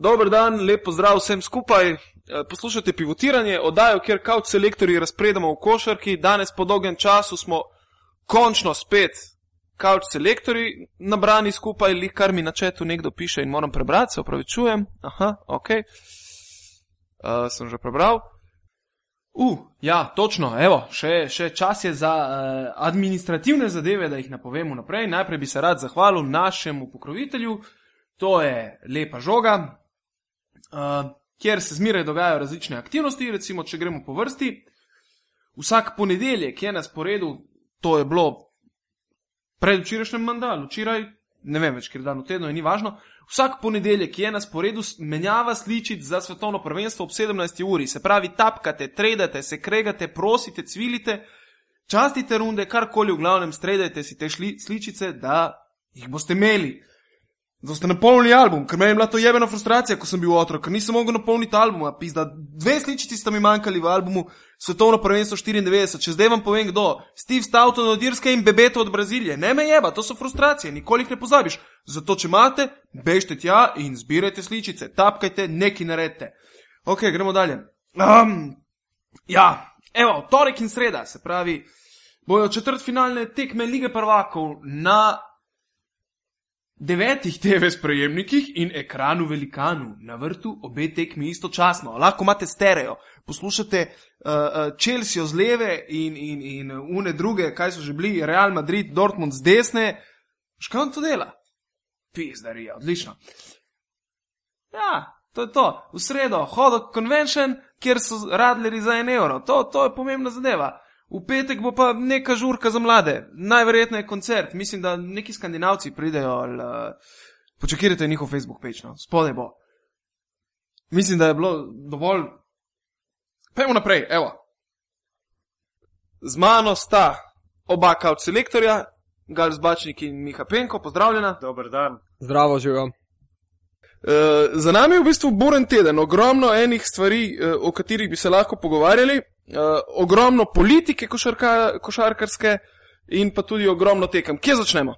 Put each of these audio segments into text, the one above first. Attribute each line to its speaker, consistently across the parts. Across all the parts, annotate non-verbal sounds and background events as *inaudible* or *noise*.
Speaker 1: Dober dan, lep pozdrav vsem skupaj. Eh, Poslušate pivotiranje, oddajo, kjer kaut selektorji razpredamo v košarki. Danes po dolgem času smo končno spet kaut selektorji nabrani skupaj, lih kar mi na četu nekdo piše in moram prebrati, se opravičujem. Aha, ok. Uh, sem že prebral. Uh, ja, točno, evo, še, še čas je za uh, administrativne zadeve, da jih napovemo naprej. Najprej bi se rad zahvalil našemu pokrovitelju, to je lepa žoga, uh, kjer se zmeraj dogajajo različne aktivnosti. Recimo, če gremo po vrsti, vsak ponedeljek je na sporedu, to je bilo predvčerajšnjem mandalu, včeraj, ne vem več, ker dan v tednu je ni važno. Vsak ponedeljek je na sporedu menjava sličic za svetovno prvenstvo ob 17. uri. Se pravi, tapkate, tredate, se kregate, prosite, cvilite, častite runde, karkoli v glavnem, stredajte si te šli, sličice, da jih boste imeli. Da ste napolnili album, ker meni je bila to jebena frustracija, ko sem bil otrok, ker nisem mogel napolniti albuma, pizda. Dve sličici sta mi manjkali v albumu Svetovno prvenstvo 94, če zdaj vam povem kdo, Steve Stoughton od Irske in Bebeto od Brazilije. Ne me jeba, to so frustracije, nikoli jih ne pozabiš. Zato, če imate, bežte tja in zbirajte sličice, tapkajte, neki naredite. Ok, gremo dalje. Um, ja, evo, torek in sreda, se pravi, bojo četrtfinalne tekme lige prvakov na devetih TV sprejemnikih in ekranu velikanu, na vrtu obe tekmi istočasno. Lahko imate stereo, poslušate uh, Chelsea z leve in, in, in une druge, kaj so že bili, Real Madrid, Dortmund z desne. Škaj on to dela? Pizdarija, odlično. Ja, to je to. V sredo, hodok convention, kjer so radleri za en evro. To, to je pomembna zadeva. V petek bo pa neka žurka za mlade, najverjetneje koncert. Mislim, da neki skandinavci pridejo. Ali, uh, počakajte njihov Facebook page, no. spodaj bo. Mislim, da je bilo dovolj. Pejmo naprej, evo. Z mano sta oba kaut selektorja, Gal Zbačnik in Miha Penko, pozdravljena.
Speaker 2: Dober dan.
Speaker 3: Zdravo, živijo.
Speaker 1: Uh, za nami je v bistvu buren teden, ogromno enih stvari, uh, o katerih bi se lahko pogovarjali, uh, ogromno politike košarka, košarkarske in pa tudi ogromno tekem. Kje začnemo?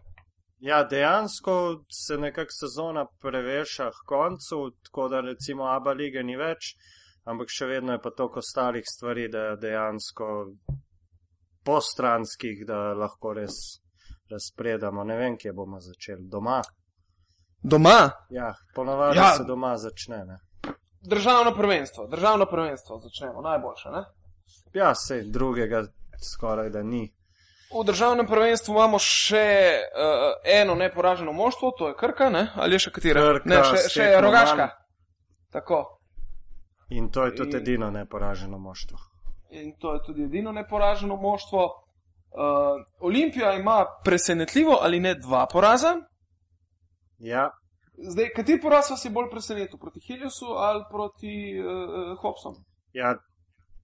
Speaker 2: Ja, dejansko se nekako sezona preveša k koncu, tako da recimo Aba lige ni več, ampak še vedno je pa toliko ostalih stvari, da dejansko postranskih, da lahko res razpredamo. Ne vem, kje bomo začeli. Doma.
Speaker 1: Doma,
Speaker 2: Ja, ponavadi
Speaker 1: ja.
Speaker 2: se doma začne. Ne?
Speaker 1: državno prvenstvo, državno prvenstvo začnemo, najboljše. Ne?
Speaker 2: Ja, sej drugega skoraj da ni.
Speaker 1: V državnem prvenstvu imamo še uh, eno neporaženo moštvo, to je Krka, ne? ali je še katera?
Speaker 2: Krka,
Speaker 1: ne, še, še
Speaker 2: tekmo
Speaker 1: Rogaška. Tako.
Speaker 2: In to je tudi
Speaker 1: In-
Speaker 2: edino neporaženo moštvo.
Speaker 1: in to je tudi edino neporaženo moštvo. Uh, Olimpija ima presenetljivo ali ne dva poraza.
Speaker 2: Ja,
Speaker 1: Zdaj, kateri poraz vas je bolj presenetil, proti Heliosu ali proti uh, Hopsom?
Speaker 2: Ja,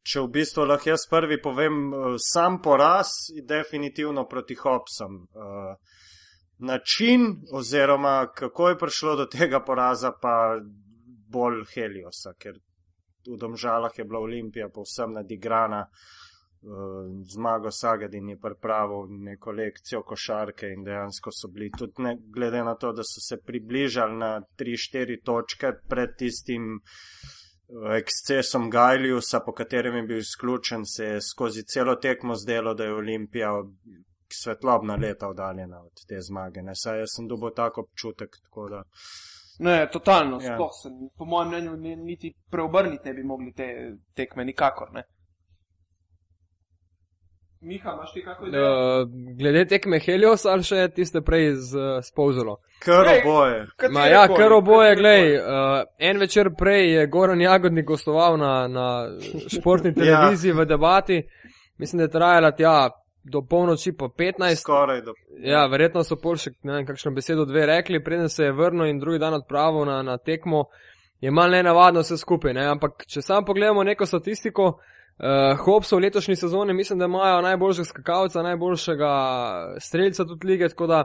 Speaker 2: če v bistvu lahko jaz prvi povem, eh, sam poraz je definitivno proti Hopsom. Eh, Način oziroma kako je prišlo do tega poraza pa bolj Heliosa, ker v Domžalah je bila Olimpija povsem nadigrana. eh, Zmago Sagadin je pripravil neko lekcijo košarke in dejansko so bili tudi, ne, glede na to, da so se približali na 3-4 točke pred tistim ekscesom Gajliusa, po katerem je bil izključen, se je skozi celo tekmo zdelo, da je Olimpija svetlobna leta oddaljena od te zmage. Ne? Saj jaz sem dobil tako občutek, tako da
Speaker 1: Ne, totalno,
Speaker 2: Ja.
Speaker 1: sploh se, po mojem mnenju, ni- niti preobrniti ne bi mogli te tekme, nikakor ne. Miha, imaš ti kako idejo?
Speaker 3: Uh, glede tekme Helios ali še tiste prej z uh, Spouzolo.
Speaker 2: kar oboje.
Speaker 3: Ma ja, kar oboje, glej, uh, en večer prej je Goran Jagodnik gostoval na, na športni *laughs* televiziji v debati. Mislim, da je trajala tja do polnoči po 15.
Speaker 2: Skoraj do.
Speaker 3: Ja, verjetno so pol še ne vem, kakšno besedo dve rekli, preden se je vrnil in drugi dan odpravil na, na tekmo. Je malo nenavadno vse skupaj, ne? ampak če sam pogledamo neko statistiko, uh, Hopsov v letošnji sezoni mislim, da imajo najboljšega skakalca, najboljšega streljca tudi lige, tako da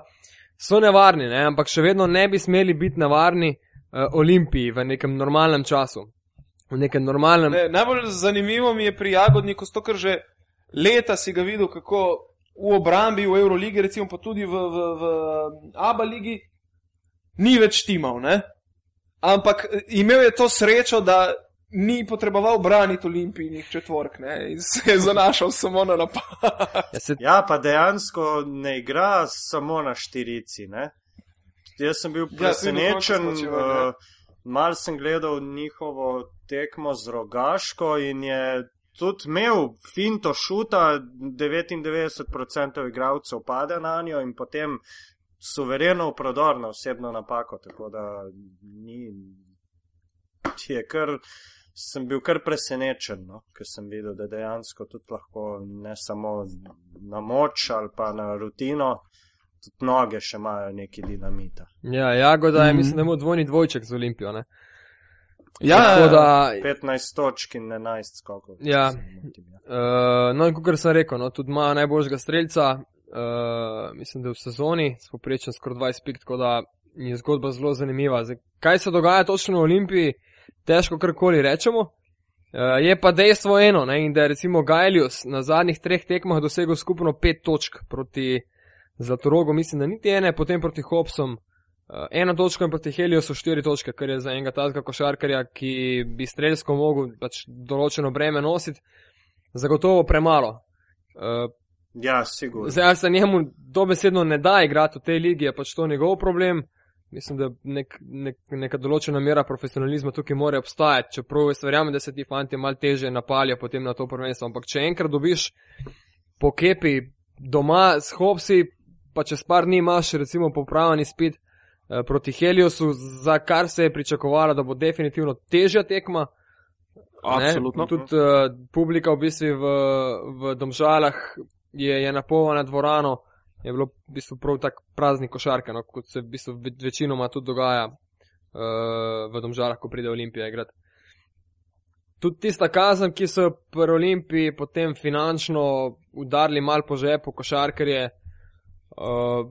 Speaker 3: so nevarni, ne? ampak še vedno ne bi smeli biti nevarni uh, Olimpiji v nekem normalnem času. V nekem normalnem.
Speaker 1: Ne, najbolj zanimivo mi je pri Jagodniku, to, ker že leta si ga videl, kako v obrambi v Euroligi, recimo pa tudi v, v, v Abu ligi, ni več timal. Ne? ampak eh, imel je to srečo, da ni potreboval braniti olimpijskih četvork ne? in se je zanašal samo na napad.
Speaker 3: Ja, se,
Speaker 2: Ja, pa dejansko ne igra samo na štirici. Ne? Jaz sem bil
Speaker 1: Ja,
Speaker 2: presenečen,
Speaker 1: ja.
Speaker 2: uh, mal sem gledal njihovo tekmo z rogaško in je tudi imel finto šuta, 99% igralcev pade na njo in potem suvereno v prodor na osebno napako, tako da ni, je kar. Sem bil kar presenečen, no? ker sem videl, da dejansko tudi lahko ne samo na moč ali pa na rutino, tudi noge še imajo neki dinamita.
Speaker 3: ja, Jagoda je,
Speaker 1: Mhm.
Speaker 3: mislim, da ima dvojni dvojček z Olimpijo. Ne?
Speaker 1: Ja,
Speaker 3: Tako da,
Speaker 2: 15 točk in 11 skokov.
Speaker 3: Ja.
Speaker 2: motim, ja.
Speaker 3: Uh, no, in kot sem rekel, no, tudi ima najboljšega streljca, uh, mislim, da v sezoni, spoprečen skoraj 20 pik, tako da je zgodba zelo zanimiva. Zdaj, kaj se dogaja točno v Olimpiji, težko karkoli rečemo. Uh, je pa dejstvo eno, ne, in da je recimo Gajlius na zadnjih treh tekmah dosegel skupno pet točk proti Zlatorogu, mislim, da niti ene, potem proti Hopsom. Uh, ena točka in proti Heliju so štiri točke, kar je za enega tazga košarkarja, ki bi strelsko mogel pač določeno breme nositi, zagotovo premalo. Uh,
Speaker 2: Ja, sigurno.
Speaker 3: zdaj, se njemu dobesedno ne da igrati v tej ligi, je pač to njegov problem. Mislim, da nek, nek, neka določena mera profesionalizma tukaj mora obstajati, čeprav jaz verjamem, da se ti fanti malo teže napaljajo potem na to prvenstvo. Ampak če enkrat dobiš po kepi doma s hopsi, pa čez par dni imaš recimo popravljeni spet eh, proti Heliosu, za kar se je pričakovalo, da bo definitivno težja tekma.
Speaker 1: Absolutno.
Speaker 3: Ne? Tudi uh, publika v bistvu v, v Domžalah je, je napolnjena dvorano, je bilo v bistvu prav tak praznik košarke, no, kot se v bistvu ve- večinoma tudi dogaja uh, v Domžalah, ko pride Olimpija igrati. Tudi tista kazen, ki so pri Olimpiji potem finančno udarili mal po žepu košarkarje, uh,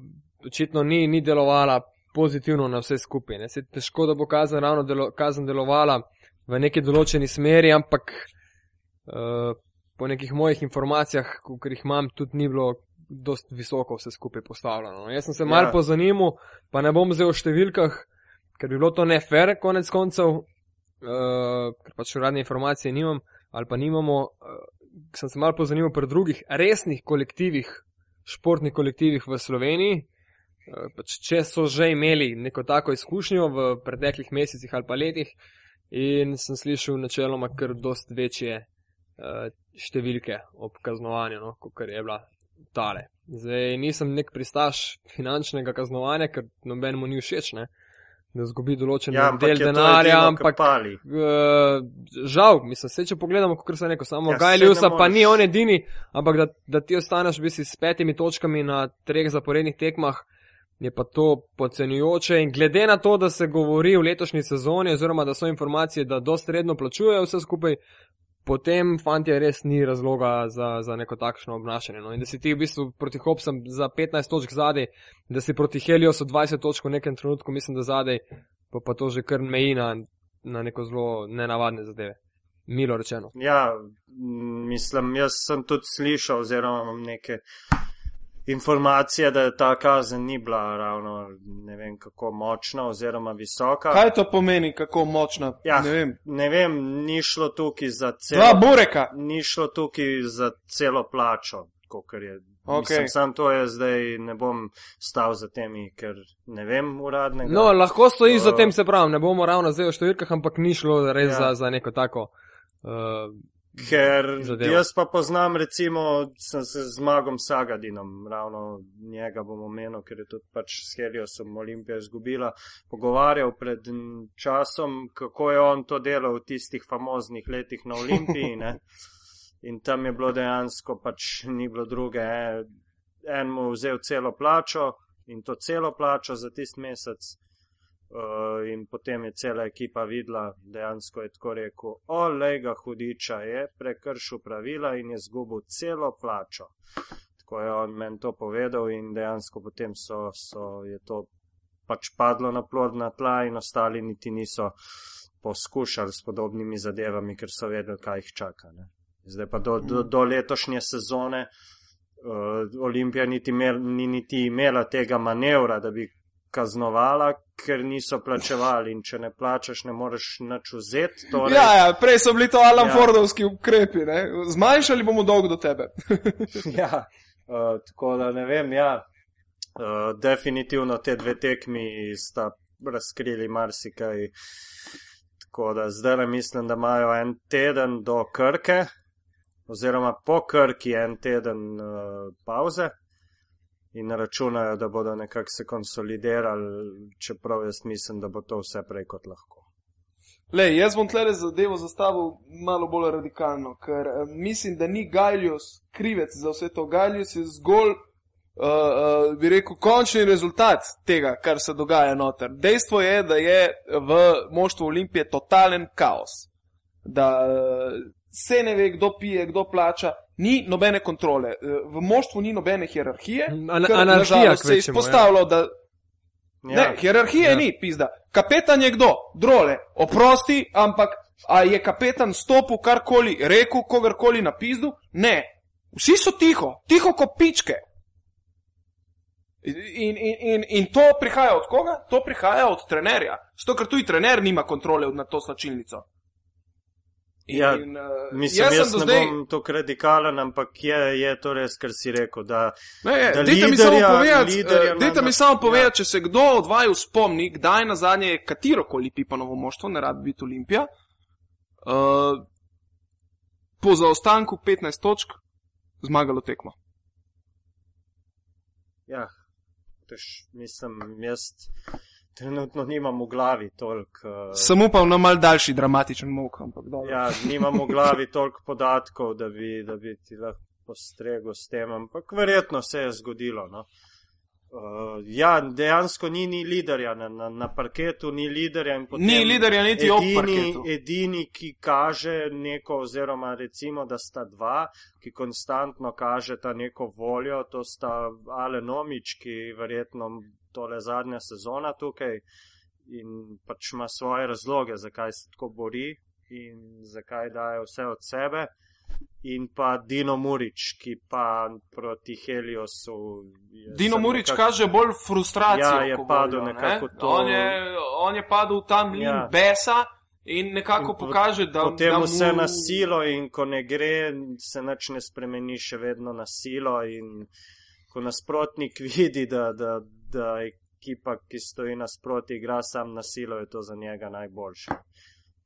Speaker 3: očitno ni, ni delovala pozitivno na vse skupaj. Ne. Se težko, da bo kazen ravno delo, kazen delovala v neki določeni smeri, ampak uh, po nekih mojih informacijah, ki jih imam, tudi ni bilo dost visoko vse skupaj postavljeno. Jaz sem se mal
Speaker 2: Ja.
Speaker 3: pozanimal, pa ne bom zdaj o številkah, ker bi bilo to ne fair, konec koncev, uh, ker pač uradne informacije nimam ali pa nimamo. Uh, sem se mal pozanimal pri drugih resnih kolektivih, športnih kolektivih v Sloveniji. Uh, pač če so že imeli neko tako izkušnjo v preteklih mesecih ali pa letih, in sem slišal načeloma kar dost večje številke ob kaznovanju, no, kot je bila tale. Zdaj nisem nek pristaš finančnega kaznovanja, ker nobenemu ni všeč, ne, da zgubi določen
Speaker 2: Ja,
Speaker 3: del denarja,
Speaker 2: edino,
Speaker 3: ampak
Speaker 2: kar pali.
Speaker 3: uh, žal, mislim, se če pogledamo, kot sem rekel, samo
Speaker 2: Ja,
Speaker 3: Gajliusa
Speaker 2: ne
Speaker 3: pa ni on edini, ampak da, da ti ostaneš v bistvu s petimi točkami na treh zaporednih tekmah, je pa to podcenjujoče in glede na to, da se govori v letošnji sezoni, oziroma da so informacije, da dost redno plačujejo vse skupaj, potem fantje res ni razloga za, za neko takšno obnašanje. No. In da si ti v bistvu proti Hopsam za 15 točk zadej, da si proti Heliosu 20 točk v nekem trenutku, mislim, da zadej, pa, pa to že kar meji na, na neko zelo nenavadne zadeve. Milo rečeno.
Speaker 2: Ja, mislim, jaz sem tudi slišal, oziroma imam neke informacije, da ta kazen ni bila ravno ne vem kako močna oziroma visoka.
Speaker 1: Kaj to pomeni, kako močna?
Speaker 2: Ja,
Speaker 1: Ne vem.
Speaker 2: ne vem, ni šlo tukaj za
Speaker 1: Dva
Speaker 2: celo,
Speaker 1: bureka.
Speaker 2: ni šlo tukaj za celo plačo, kot je.
Speaker 1: Ok.
Speaker 2: Mislim, sam to je zdaj, ne bom stal za temi, ker ne vem uradnega.
Speaker 3: No, lahko stojiš za
Speaker 2: Uh,
Speaker 3: tem, se pravi, ne bomo ravno zdaj o številkah, ampak ni šlo res
Speaker 2: ja.
Speaker 3: za, za neko tako. Uh,
Speaker 2: Ker
Speaker 3: zadevo.
Speaker 2: jaz pa poznam, recimo, sem se z Magom Sagadinom, ravno njega bom omenil, ker je tudi pač s Heliosom Olimpija izgubila, pogovarjal pred časom, kako je on to delal v tistih famoznih letih na Olimpiji. Ne? *laughs* In tam je bilo dejansko pač ni bilo druge. En mu vzel celo plačo in to celo plačo za tisti mesec. Uh, in potem je cela ekipa videla, dejansko je tako rekel, olej ga hudiča je prekršil pravila in je zgubil celo plačo. Tako je on meni to povedal in dejansko potem so, so je to pač padlo na plodna tla in ostali niti niso poskušali s podobnimi zadevami, ker so vedeli, kaj jih čaka. Ne. Zdaj pa do, do, do letošnje sezone uh, Olimpija niti imel, ni niti imela tega manevra, da bi kaznovala, ker niso plačevali in če ne plačaš, ne moreš nič vzeti. Torej,
Speaker 1: Ja, ja, prej so bili to Alan
Speaker 2: Ja.
Speaker 1: Fordovski ukrepi, ne? zmanjšali bomo dolg do tebe. *laughs*
Speaker 2: ja, uh, tako da ne vem, ja. Uh, definitivno te dve tekmi sta razkrili marsikaj. Tako da zdaj le mislim, da imajo en teden do Krke, oziroma po Krki en teden uh, pauze in računajo, da bodo nekako se konsolidirali, čeprav jaz mislim, da bo to vse prej kot lahko.
Speaker 1: Le, jaz bom tle zadevo zastavil malo bolj radikalno, ker eh, mislim, da ni Galjus krivec za vse to. Galjus je zgolj, uh, uh, bi rekel, končni rezultat tega, kar se dogaja noter. Dejstvo je, da je v moštvu Olimpije totalen kaos. Da uh, se ne ve, kdo pije, kdo plača, ni nobene kontrole. Eh, V moštvu ni nobene hierarhije. Kar,
Speaker 3: anarhija,
Speaker 1: se je
Speaker 3: ja.
Speaker 1: izpostavilo, da
Speaker 2: Ja,
Speaker 1: Ne, hierarhije
Speaker 3: Ja.
Speaker 1: ja. ni, pizda. Kapetan je kdo? Drole. Oprosti, ampak a je kapetan stopil karkoli, rekel kogarkoli na pizdu? Ne. Vsi so tiho, tiho kot pičke. In, in, in, in to prihaja od koga? To prihaja od trenerja. Zato, ker tudi trener nima kontrole nad to slačilnico. In,
Speaker 2: Ja,
Speaker 1: in, uh,
Speaker 2: Mislim,
Speaker 1: jaz
Speaker 2: jaz, ne
Speaker 1: zdaj.
Speaker 2: bom tako radikalen, ampak je, je to res, kar si rekel. Da,
Speaker 1: Ne, je,
Speaker 2: da
Speaker 1: dajte mi samo
Speaker 2: liderja-
Speaker 1: povedati,
Speaker 2: liderja
Speaker 1: eh, dajte
Speaker 2: na-
Speaker 1: mi samo
Speaker 2: ja.
Speaker 1: povedati, če se kdo od vaju spomni, kdaj na zadnje je katerokoli pipanovo moštvo, ne rad biti Olimpija, uh, po zaostanku 15 točk zmagalo tekmo.
Speaker 2: ja, tež, mislim, jaz trenutno nimam v glavi toliko. Uh,
Speaker 1: Sem upal na mal daljši dramatičen mok, ampak dobro.
Speaker 2: ja, nimam v glavi toliko podatkov, da bi, da bi ti lahko postregel s tem, ampak verjetno se je zgodilo. No. Uh, ja, dejansko ni, ni liderja na, na, na parketu, ni liderja. in potem
Speaker 1: Ni liderja niti ob
Speaker 2: edini,
Speaker 1: parketu.
Speaker 2: edini, ki kaže neko, oziroma recimo, da sta dva, ki konstantno kažeta neko voljo, to sta Alen Omič, ki verjetno tole zadnja sezona tukaj in pač ima svoje razloge, zakaj se tako bori in zakaj daje vse od sebe. In pa Dino Murič, ki pa proti Heliosu. je
Speaker 1: Dino Murič
Speaker 2: nekako-
Speaker 1: kaže bolj frustracijo.
Speaker 2: Ja, je padel
Speaker 1: voljo,
Speaker 2: nekako
Speaker 1: ne?
Speaker 2: to-
Speaker 1: On je, on je padel v ta mlin
Speaker 2: Ja.
Speaker 1: ja. besa in nekako
Speaker 2: In po-
Speaker 1: pokaže, da,
Speaker 2: Potem
Speaker 1: da mu...
Speaker 2: vse na silo, in ko ne gre, se nič ne spremeni, še vedno na silo. In ko nasprotnik *laughs* vidi, da, da, da ekipa, ki stoji nasproti, igra sam na silo, je to za njega najboljše.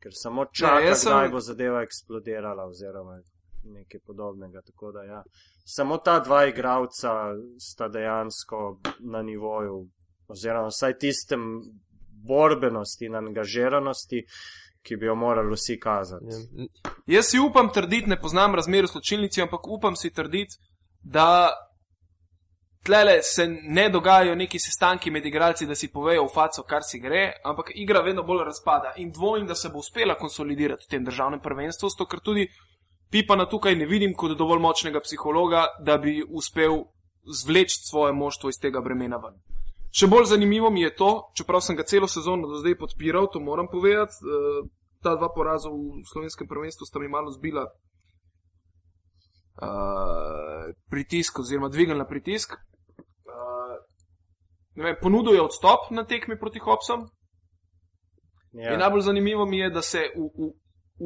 Speaker 2: Ker samo čaka,
Speaker 1: jaz sem-
Speaker 2: kdaj bo zadeva eksplodirala, oziroma nekaj podobnega. Tako da, ja. Samo ta dva igralca sta dejansko na nivoju, oziroma vsaj tistem borbenosti in angažiranosti, ki bi jo morali vsi kazati.
Speaker 3: Ja.
Speaker 1: Jaz si upam trditi, ne poznam razmer v sločilnici, ampak upam si trditi, da tlele se ne dogajajo neki sestanki med igralci, da si povejo v faco, kar si gre, ampak igra vedno bolj razpada in dvomim, da se bo uspela konsolidirati v tem državnem prvenstvu, zato ker tudi Pipana tukaj ne vidim kot dovolj močnega psihologa, da bi uspel zvleči svoje moštvo iz tega bremena ven. Še bolj zanimivo mi je to, čeprav sem ga celo sezono do zdaj podpiral, to moram povedati, eh, ta dva poraza v slovenskem prvenstvu sta mi malo zbila uh, pritisk oziroma dvignila pritisk. Vem, ponudil je odstop na tekmi proti Hopsom. Ja. In najbolj zanimivo mi je, da se v, v,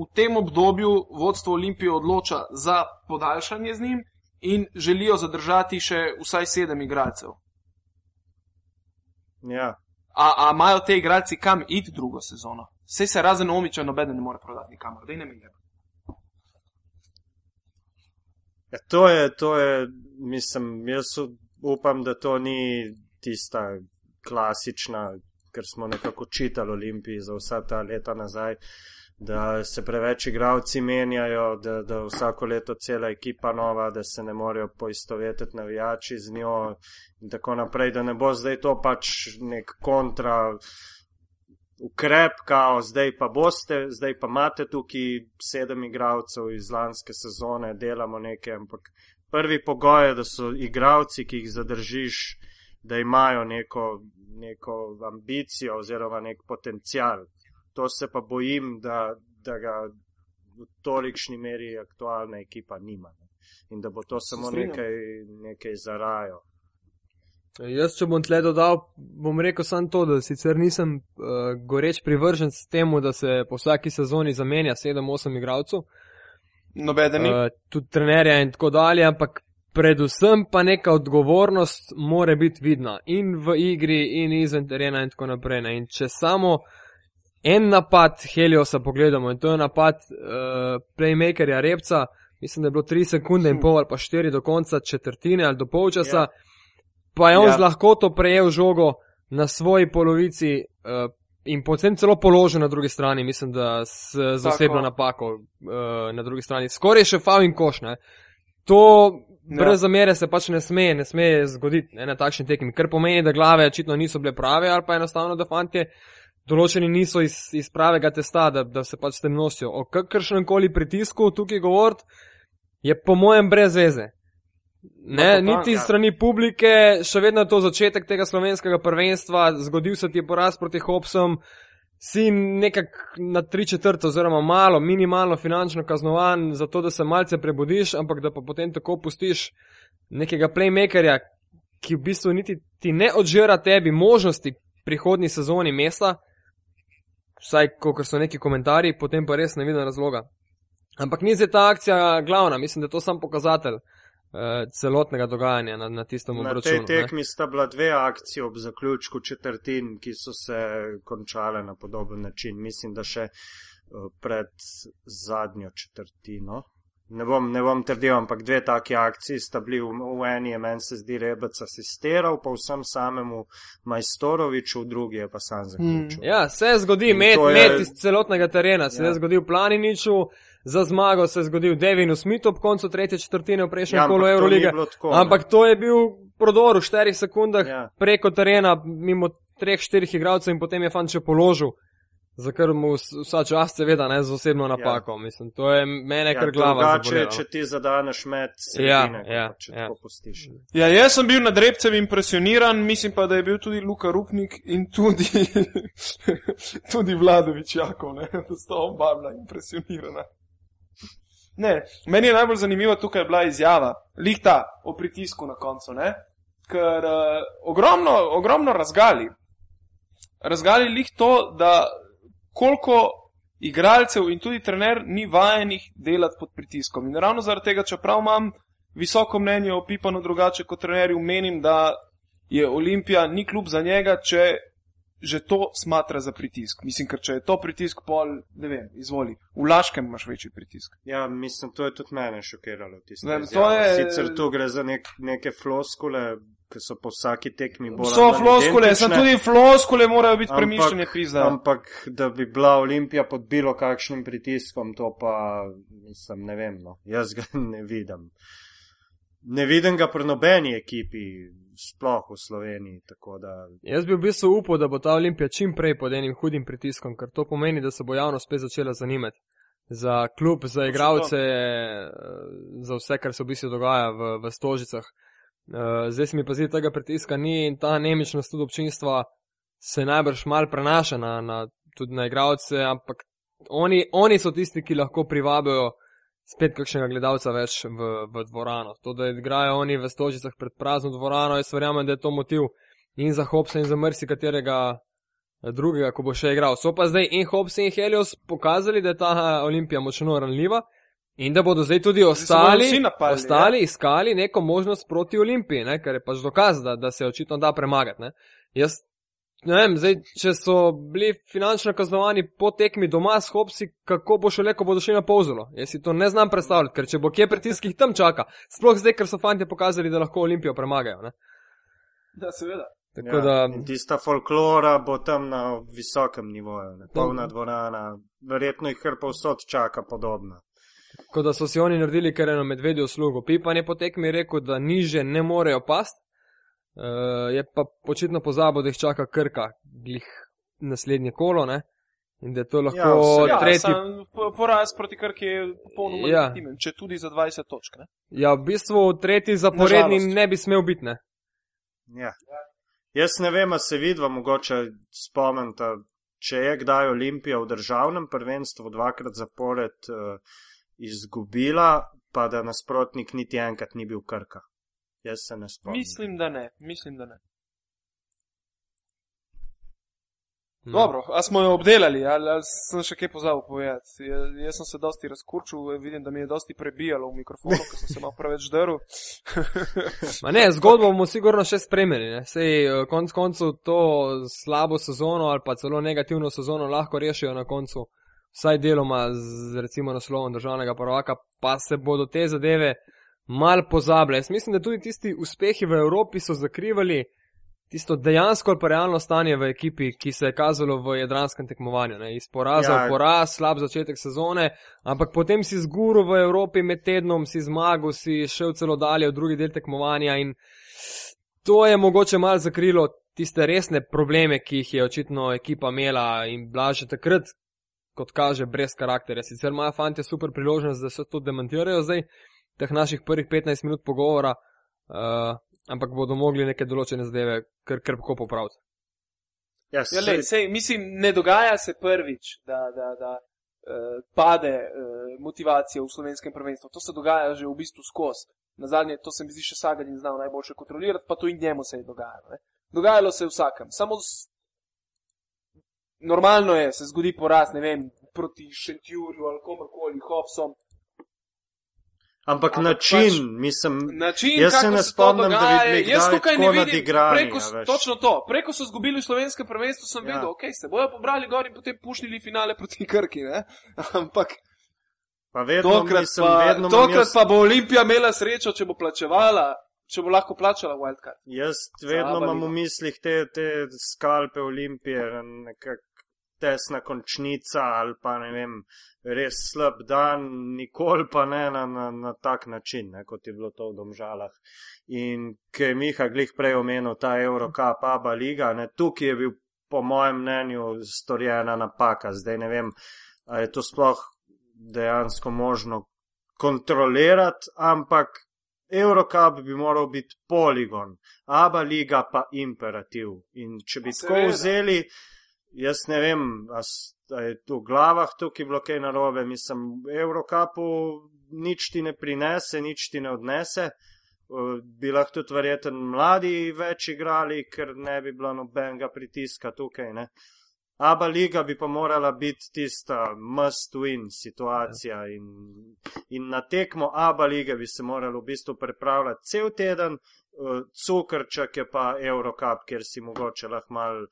Speaker 1: v tem obdobju vodstvo Olimpije odloča za podaljšanje z njim in želijo zadržati še vsaj sedem igralcev.
Speaker 2: Ja.
Speaker 1: A, a imajo te igralci kam iti drugo sezono? Vse se razen Omiča nobeden ne more prodati nikamor, da ne mi je.
Speaker 2: Ja, to je, to je, mislim, jaz upam, da to ni tista klasična, ker smo nekako čitali Olimpiji za vsa ta leta nazaj, da se preveč igravci menjajo, da, da vsako leto cela ekipa nova, da se ne morejo poistovetiti navijači z njo in tako naprej, da ne bo zdaj to pač nek kontra ukrep, kao zdaj pa boste, zdaj pa imate tukaj sedem igralcev iz lanske sezone, delamo nekaj, ampak prvi pogoj je, da so igravci, ki jih zadržiš, da imajo neko, neko ambicijo oziroma nek potencial. To se pa bojim, da, da ga v tolikšni meri aktualna ekipa nima. Ne? In da bo to samo
Speaker 1: strinjam.
Speaker 2: nekaj, nekaj zarajo.
Speaker 3: Jaz, če bom tle dodal, bom rekel samo to, da sicer nisem uh, goreč privržen s temu, da se po vsaki sezoni zamenja 7-8 igralcev,
Speaker 1: Nobeden
Speaker 3: uh, tudi trenerja in tako dalje, ampak predvsem pa neka odgovornost more biti vidna in v igri, in izven terena in tako naprej. Ne. In če samo en napad Heliosa pogledamo in to je napad uh, playmakerja Repca, mislim, da je bilo 3 sekunde in pol ali pa 4 do konca četrtine ali do polčasa.
Speaker 2: Ja.
Speaker 3: Pa je on
Speaker 1: Ja.
Speaker 3: z lahkoto prejel žogo na svoji polovici uh, in potem celo položil na drugi strani, mislim, da z
Speaker 1: Tako.
Speaker 3: osebno napako uh, na drugi strani. Skoraj še faul in koš. Ne? To
Speaker 1: Ja.
Speaker 3: brez zamere se pač ne sme, ne sme zgoditi ne, na takšni tekmi, kar pomeni, da glave očitno niso bile prave ali pa enostavno, da fantje določeni niso iz, iz pravega testa, da, da se pač s tem nosijo. O kakršnem koli pritisku tukaj govoriti je po mojem brez veze. Ne,
Speaker 1: totalno,
Speaker 3: niti
Speaker 2: ja.
Speaker 3: strani publike, še vedno je to začetek tega slovenskega prvenstva, zgodil se ti je poraz proti Hopsom, si nekako na tri četrt oziroma malo, minimalno finančno kaznovan za to, da se malce prebudiš, ampak da pa potem tako pustiš nekega playmakerja, ki v bistvu niti ti ne odžira tebi možnosti prihodnji sezoni mesta, vsaj kot so neki komentarji, potem pa res ne vidim razloga. Ampak ni zdaj ta akcija glavna, mislim, da je to sam pokazatelj celotnega dogajanja na, na tistem
Speaker 2: Na
Speaker 3: obračunu.
Speaker 2: tej
Speaker 3: ne.
Speaker 2: tekmi sta bila dve akcije ob zaključku četrtin, ki so se končale na podoben način. Mislim, da še eh, pred zadnjo četrtino. Ne bom, ne bom trdil, ampak dve taki akciji sta bili v, v eni, meni se zdi Rebec asistiral, pa vsem samemu Majstoroviču, v drugi je pa sam zaključil.
Speaker 3: Ja, se zgodi
Speaker 2: In
Speaker 3: met,
Speaker 2: je-
Speaker 3: met iz celotnega terena, se
Speaker 2: Ja.
Speaker 3: je zgodil Planiniču, za zmago se je zgodil Devinu Smithu ob koncu tretje četrtine v prejšnjem
Speaker 2: Ja,
Speaker 3: kolu
Speaker 2: to
Speaker 3: Eurolige.
Speaker 2: tako.
Speaker 3: Ampak to je bil prodor v štirih sekundah
Speaker 2: Ja.
Speaker 3: preko terena, mimo treh, štirih igralcev in potem je fant še položil. Za kar mu vs- vsa čast, seveda, ne z osebno napako. Ja. Mislim, to je mene kar glava.
Speaker 2: drugače, če ti zadaneš med
Speaker 3: Ja,
Speaker 2: sredine,
Speaker 3: ja,
Speaker 2: pa če
Speaker 3: ja.
Speaker 2: tako pustiš.
Speaker 1: Ja, jaz sem bil nad Repcem impresioniran, mislim pa, da je bil tudi Luka Rupnik in tudi, *laughs* tudi Vladovič Jakov, ne? da sta oba bila impresionirana. Ne, meni je najbolj zanimiva tukaj bila izjava, lihta o pritisku na koncu, ne? ker uh, ogromno, ogromno razgali. Razgali lih to, da koliko igralcev in tudi trener ni vajenih delati pod pritiskom. In ravno zaradi tega, čeprav imam visoko mnenje o Pipanu drugače kot trenerju, menim, da je Olimpija ni klub za njega, če že to smatra za pritisk. Mislim, ker če je to pritisk, pol, ne vem, izvoli. V Laškem imaš večji pritisk.
Speaker 2: Ja, mislim, to je tudi mene šokiralo.
Speaker 1: Ne, to je-
Speaker 2: Sicer tu gre za nek, neke floskule, ki so po vsaki tekmi bolj.
Speaker 1: So
Speaker 2: ali manj
Speaker 1: floskule, sem
Speaker 2: identične,
Speaker 1: tudi floskule morajo biti premišljene pizda.
Speaker 2: Ampak, da bi bila Olimpija pod bilo kakšnim pritiskom, to pa mislim, ne vem. No. Jaz ga *laughs* ne vidim. Ne vidim ga pri nobeni ekipi, sploh v Sloveniji. tako Da,
Speaker 3: Jaz bi v bistvu upal, da bo ta Olimpija čim prej pod enim hudim pritiskom, ker to pomeni, da se bo javnost spet začela zanimati za klub, za igralce, eh, za vse, kar se v bistvu dogaja v, v stožicah. Eh, Zdaj se mi pa zdi, da tega pritiska ni in ta nemičnost tudi občinstva se najbrž mal prenaša na, na, tudi na igralce, ampak oni, oni so tisti, ki lahko privabijo spet kakšnega gledalca več v, v dvorano. To, da igrajo oni v stožicah pred prazno dvorano, jaz verjamem, da je to motiv in za Hopsa in za mrsi katerega drugega, ko bo še igral. So pa zdaj in Hops in Helios pokazali, da je ta Olimpija močno ranljiva in da bodo zdaj tudi ostali,
Speaker 1: vsi napadli,
Speaker 3: ostali iskali neko možnost proti Olimpiji, ne? kar je pač dokaz, da, da se očitno da premagati. Ne? Jaz ne vem, zdaj, če so bili finančno kaznovani po tekmi doma s Hopsi, kako bo šele, ko bodo šli na povzelo. Jaz si to ne znam predstavljati, ker če bo kje pritisk, jih tam čaka. Sploh zdaj, ker so fanti pokazali, da lahko Olimpijo premagajo. Ne?
Speaker 1: Da, seveda.
Speaker 3: Tako
Speaker 2: ja,
Speaker 3: da,
Speaker 2: tista folklora bo tam na visokem nivoju, ne, polna
Speaker 3: No.
Speaker 2: dvorana, verjetno jih kar povsod čaka podobno.
Speaker 3: Tako da so si oni naredili kar eno medvedjo uslugo. Pipan je po tekmi rekel, da niže ne morejo past, uh, je pa očitno pozabil, da jih čaka krka, glih naslednje kolo, ne? In da je to lahko
Speaker 2: Ja, vse-
Speaker 1: Ja,
Speaker 3: tretji.
Speaker 1: poraz proti Krki je popolnoma
Speaker 3: Ja.
Speaker 1: legitimen, če tudi za 20 točk. Ne?
Speaker 3: Ja, v bistvu tretji zaporedni
Speaker 1: Nažalost.
Speaker 3: ne bi smel biti, ne?
Speaker 2: Ja. Jaz ne vem, a se vidva mogoče spomnite, če je kdaj Olimpija v državnem prvenstvu dvakrat zapored uh, izgubila, pa da nasprotnik niti enkrat ni bil krka. Jaz se ne spomnim.
Speaker 1: Mislim, da ne. Mislim, da ne.
Speaker 3: No.
Speaker 1: Dobro, a smo jo obdelali, ali, ali sem še kaj pozabil povedati. Jaz, jaz sem se dosti razkurčil, vidim, da mi je dosti prebijalo v mikrofonu, ker sem se malo preveč drl. *laughs*
Speaker 3: ne, zgodbo bomo sigurno še spremljali. Ne? Sej, eh, konc koncev to slabo sezono ali pa celo negativno sezono lahko rešijo na koncu, vsaj deloma z recimo naslovom državnega prvaka, pa se bodo te zadeve mal pozabile. Jaz mislim, da tudi tisti uspehi v Evropi so zakrivali tisto dejansko ali pa realno stanje v ekipi, ki se je kazalo v jadranskem tekmovanju. Ne? Iz poraza
Speaker 2: Ja.
Speaker 3: v poraz, slab začetek sezone, ampak potem si zguru v Evropi med tednom, si zmagal, si šel celo dalje v drugi del tekmovanja in to je mogoče mal zakrilo tiste resne probleme, ki jih je očitno ekipa imela in bila že takrat, kot kaže, brez karakterja. Sicer imajo fanti super priložnost, da se to demantirajo zdaj, teh naših prvih 15 minut pogovora, uh, ampak bodo mogli neke določene zadeve kar krpko popraviti.
Speaker 2: Ja,
Speaker 1: Ja, lej, sej, mislim, ne dogaja se prvič, da, da, da uh, pade uh, motivacija v slovenskem prvenstvu. To se dogaja že v bistvu skozi. Na zadnje, to se mi zdi še Sagadin znal najboljše kontrolirati, pa to in njemu se je dogajalo. Ne? Dogajalo se je vsakem. Samo z... normalno je, se zgodi poraz, ne vem, proti Šentjurju ali komorkoli, Hopsom.
Speaker 2: Ampak
Speaker 1: Ampak
Speaker 2: način,
Speaker 1: pač-
Speaker 2: mislim,
Speaker 1: Način,
Speaker 2: Jaz se ne spomnim, da bi
Speaker 1: dogaja,
Speaker 2: bili
Speaker 1: Jaz tukaj ne vidim,
Speaker 2: nadigrani,
Speaker 1: preko,
Speaker 2: a
Speaker 1: s-
Speaker 2: veš.
Speaker 1: točno to, preko so zgubili v slovenskem prvenstvu, sem
Speaker 2: Ja.
Speaker 1: vedel, ok, se bojo pobrali gor in potem pušnili finale proti Krki, ne? *laughs* Ampak
Speaker 2: pa vedno
Speaker 1: tokrat,
Speaker 2: mislim,
Speaker 1: pa,
Speaker 2: vedno
Speaker 1: tokrat
Speaker 2: jaz,
Speaker 1: pa bo Olimpija imela srečo, če bo plačevala, če bo lahko plačala wildcard.
Speaker 2: jaz vedno imam v mislih te, te skalpe olimpije, nekak tesna končnica ali pa ne vem, res slab dan, nikoli pa ne na, na, na tak način, ne, kot je bilo to v domžalah. In ki je Miha glih prej omenil ta Eurocup, Aba liga, ne, tukaj je bil po mojem mnenju storjena napaka. Zdaj ne vem, a je to sploh dejansko možno kontrolirati, ampak Eurocup bi moral biti poligon, Aba liga pa imperativ. In če bi tako vzeli, jaz ne vem, a, s- a je to v glavah tukaj bilo kaj narobe, mislim, v Eurocupu nič ti ne prinese, nič ti ne odnese. Bi lahko tudi verjeten mladi več igrali, ker ne bi bilo nobenega pritiska tukaj. Ne? Aba liga bi pa morala biti tista must win situacija in, in na tekmo Aba lige bi se moralo v bistvu pripravljati cel teden, cukrček je pa Eurocup, kjer si mogoče lahko mal,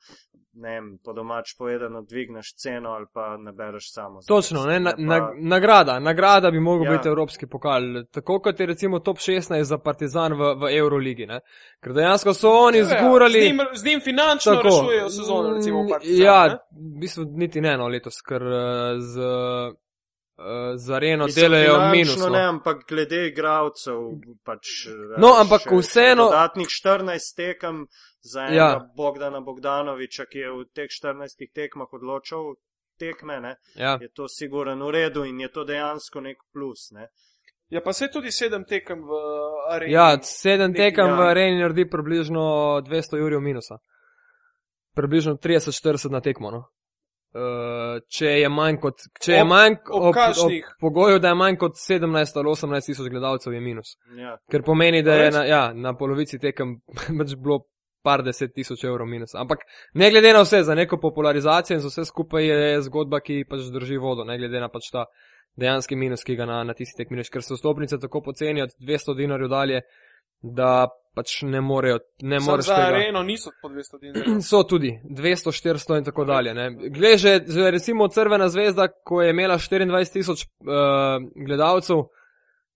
Speaker 2: ne vem, po domač povedano, dvigneš ceno ali pa nabereš samo.
Speaker 3: Točno, ne, na,
Speaker 2: pa,
Speaker 3: na, nagrada, nagrada bi mogel
Speaker 2: Ja.
Speaker 3: ja. biti evropski pokal, tako kot je recimo top 16 za Partizan v, v Euroligi, ne? ker dejansko so oni zgurali.
Speaker 1: Z njim, z njim finančno
Speaker 3: Tako.
Speaker 1: rešujejo sezono, recimo v Partizanu.
Speaker 3: Ja,
Speaker 1: ne?
Speaker 3: v bistvu niti ne eno letos, ker eh, z, eh, z areno
Speaker 2: Mislim,
Speaker 3: delajo minus. no.
Speaker 2: Ne, ampak glede igralcev, pač.
Speaker 3: No,
Speaker 2: veš,
Speaker 3: ampak vseeno-
Speaker 2: Dodatnih 14 tekem za enega
Speaker 3: Ja.
Speaker 2: ja. Bogdana Bogdanoviča, ki je v teh 14 tekmah odločal tekme, ne,
Speaker 3: Ja.
Speaker 2: je to siguren v redu in je to dejansko nek plus. Ne.
Speaker 1: Ja, pa se tudi sedem tekem v areni.
Speaker 3: Ja, sedem tekem
Speaker 2: ja.
Speaker 3: v areni naredi približno 200 jurjev minusa. Približno 30-40 na tekmo. No. Uh, če je manj kot, če je
Speaker 1: Ob-
Speaker 3: manj
Speaker 1: ob
Speaker 3: ob, ob
Speaker 1: kakšnih?
Speaker 3: pogoju, da je manj kot 17 ali 18 tisoč gledalcev, je minus.
Speaker 2: Ja.
Speaker 3: Ker pomeni, da je na, ja, na polovici tekem *laughs* pač bilo par deset tisoč evrov minus. Ampak ne glede na vse, za neko popularizacijo in za vse skupaj je zgodba, ki pač drži vodo, ne glede na pač ta dejanski minus, ki ga na, na tisti tekmi reš, ker so stopnice tako poceni od 200 dinarjev dalje, da pač ne morejo, ne
Speaker 1: Sam
Speaker 3: moreš
Speaker 1: za
Speaker 3: tega.
Speaker 1: areno niso po 200 dinarjev.
Speaker 3: So tudi 200, 400 in tako dalje. ne. Glej, že, že recimo Crvena zvezda, ko je imela 24 tisoč uh, gledalcev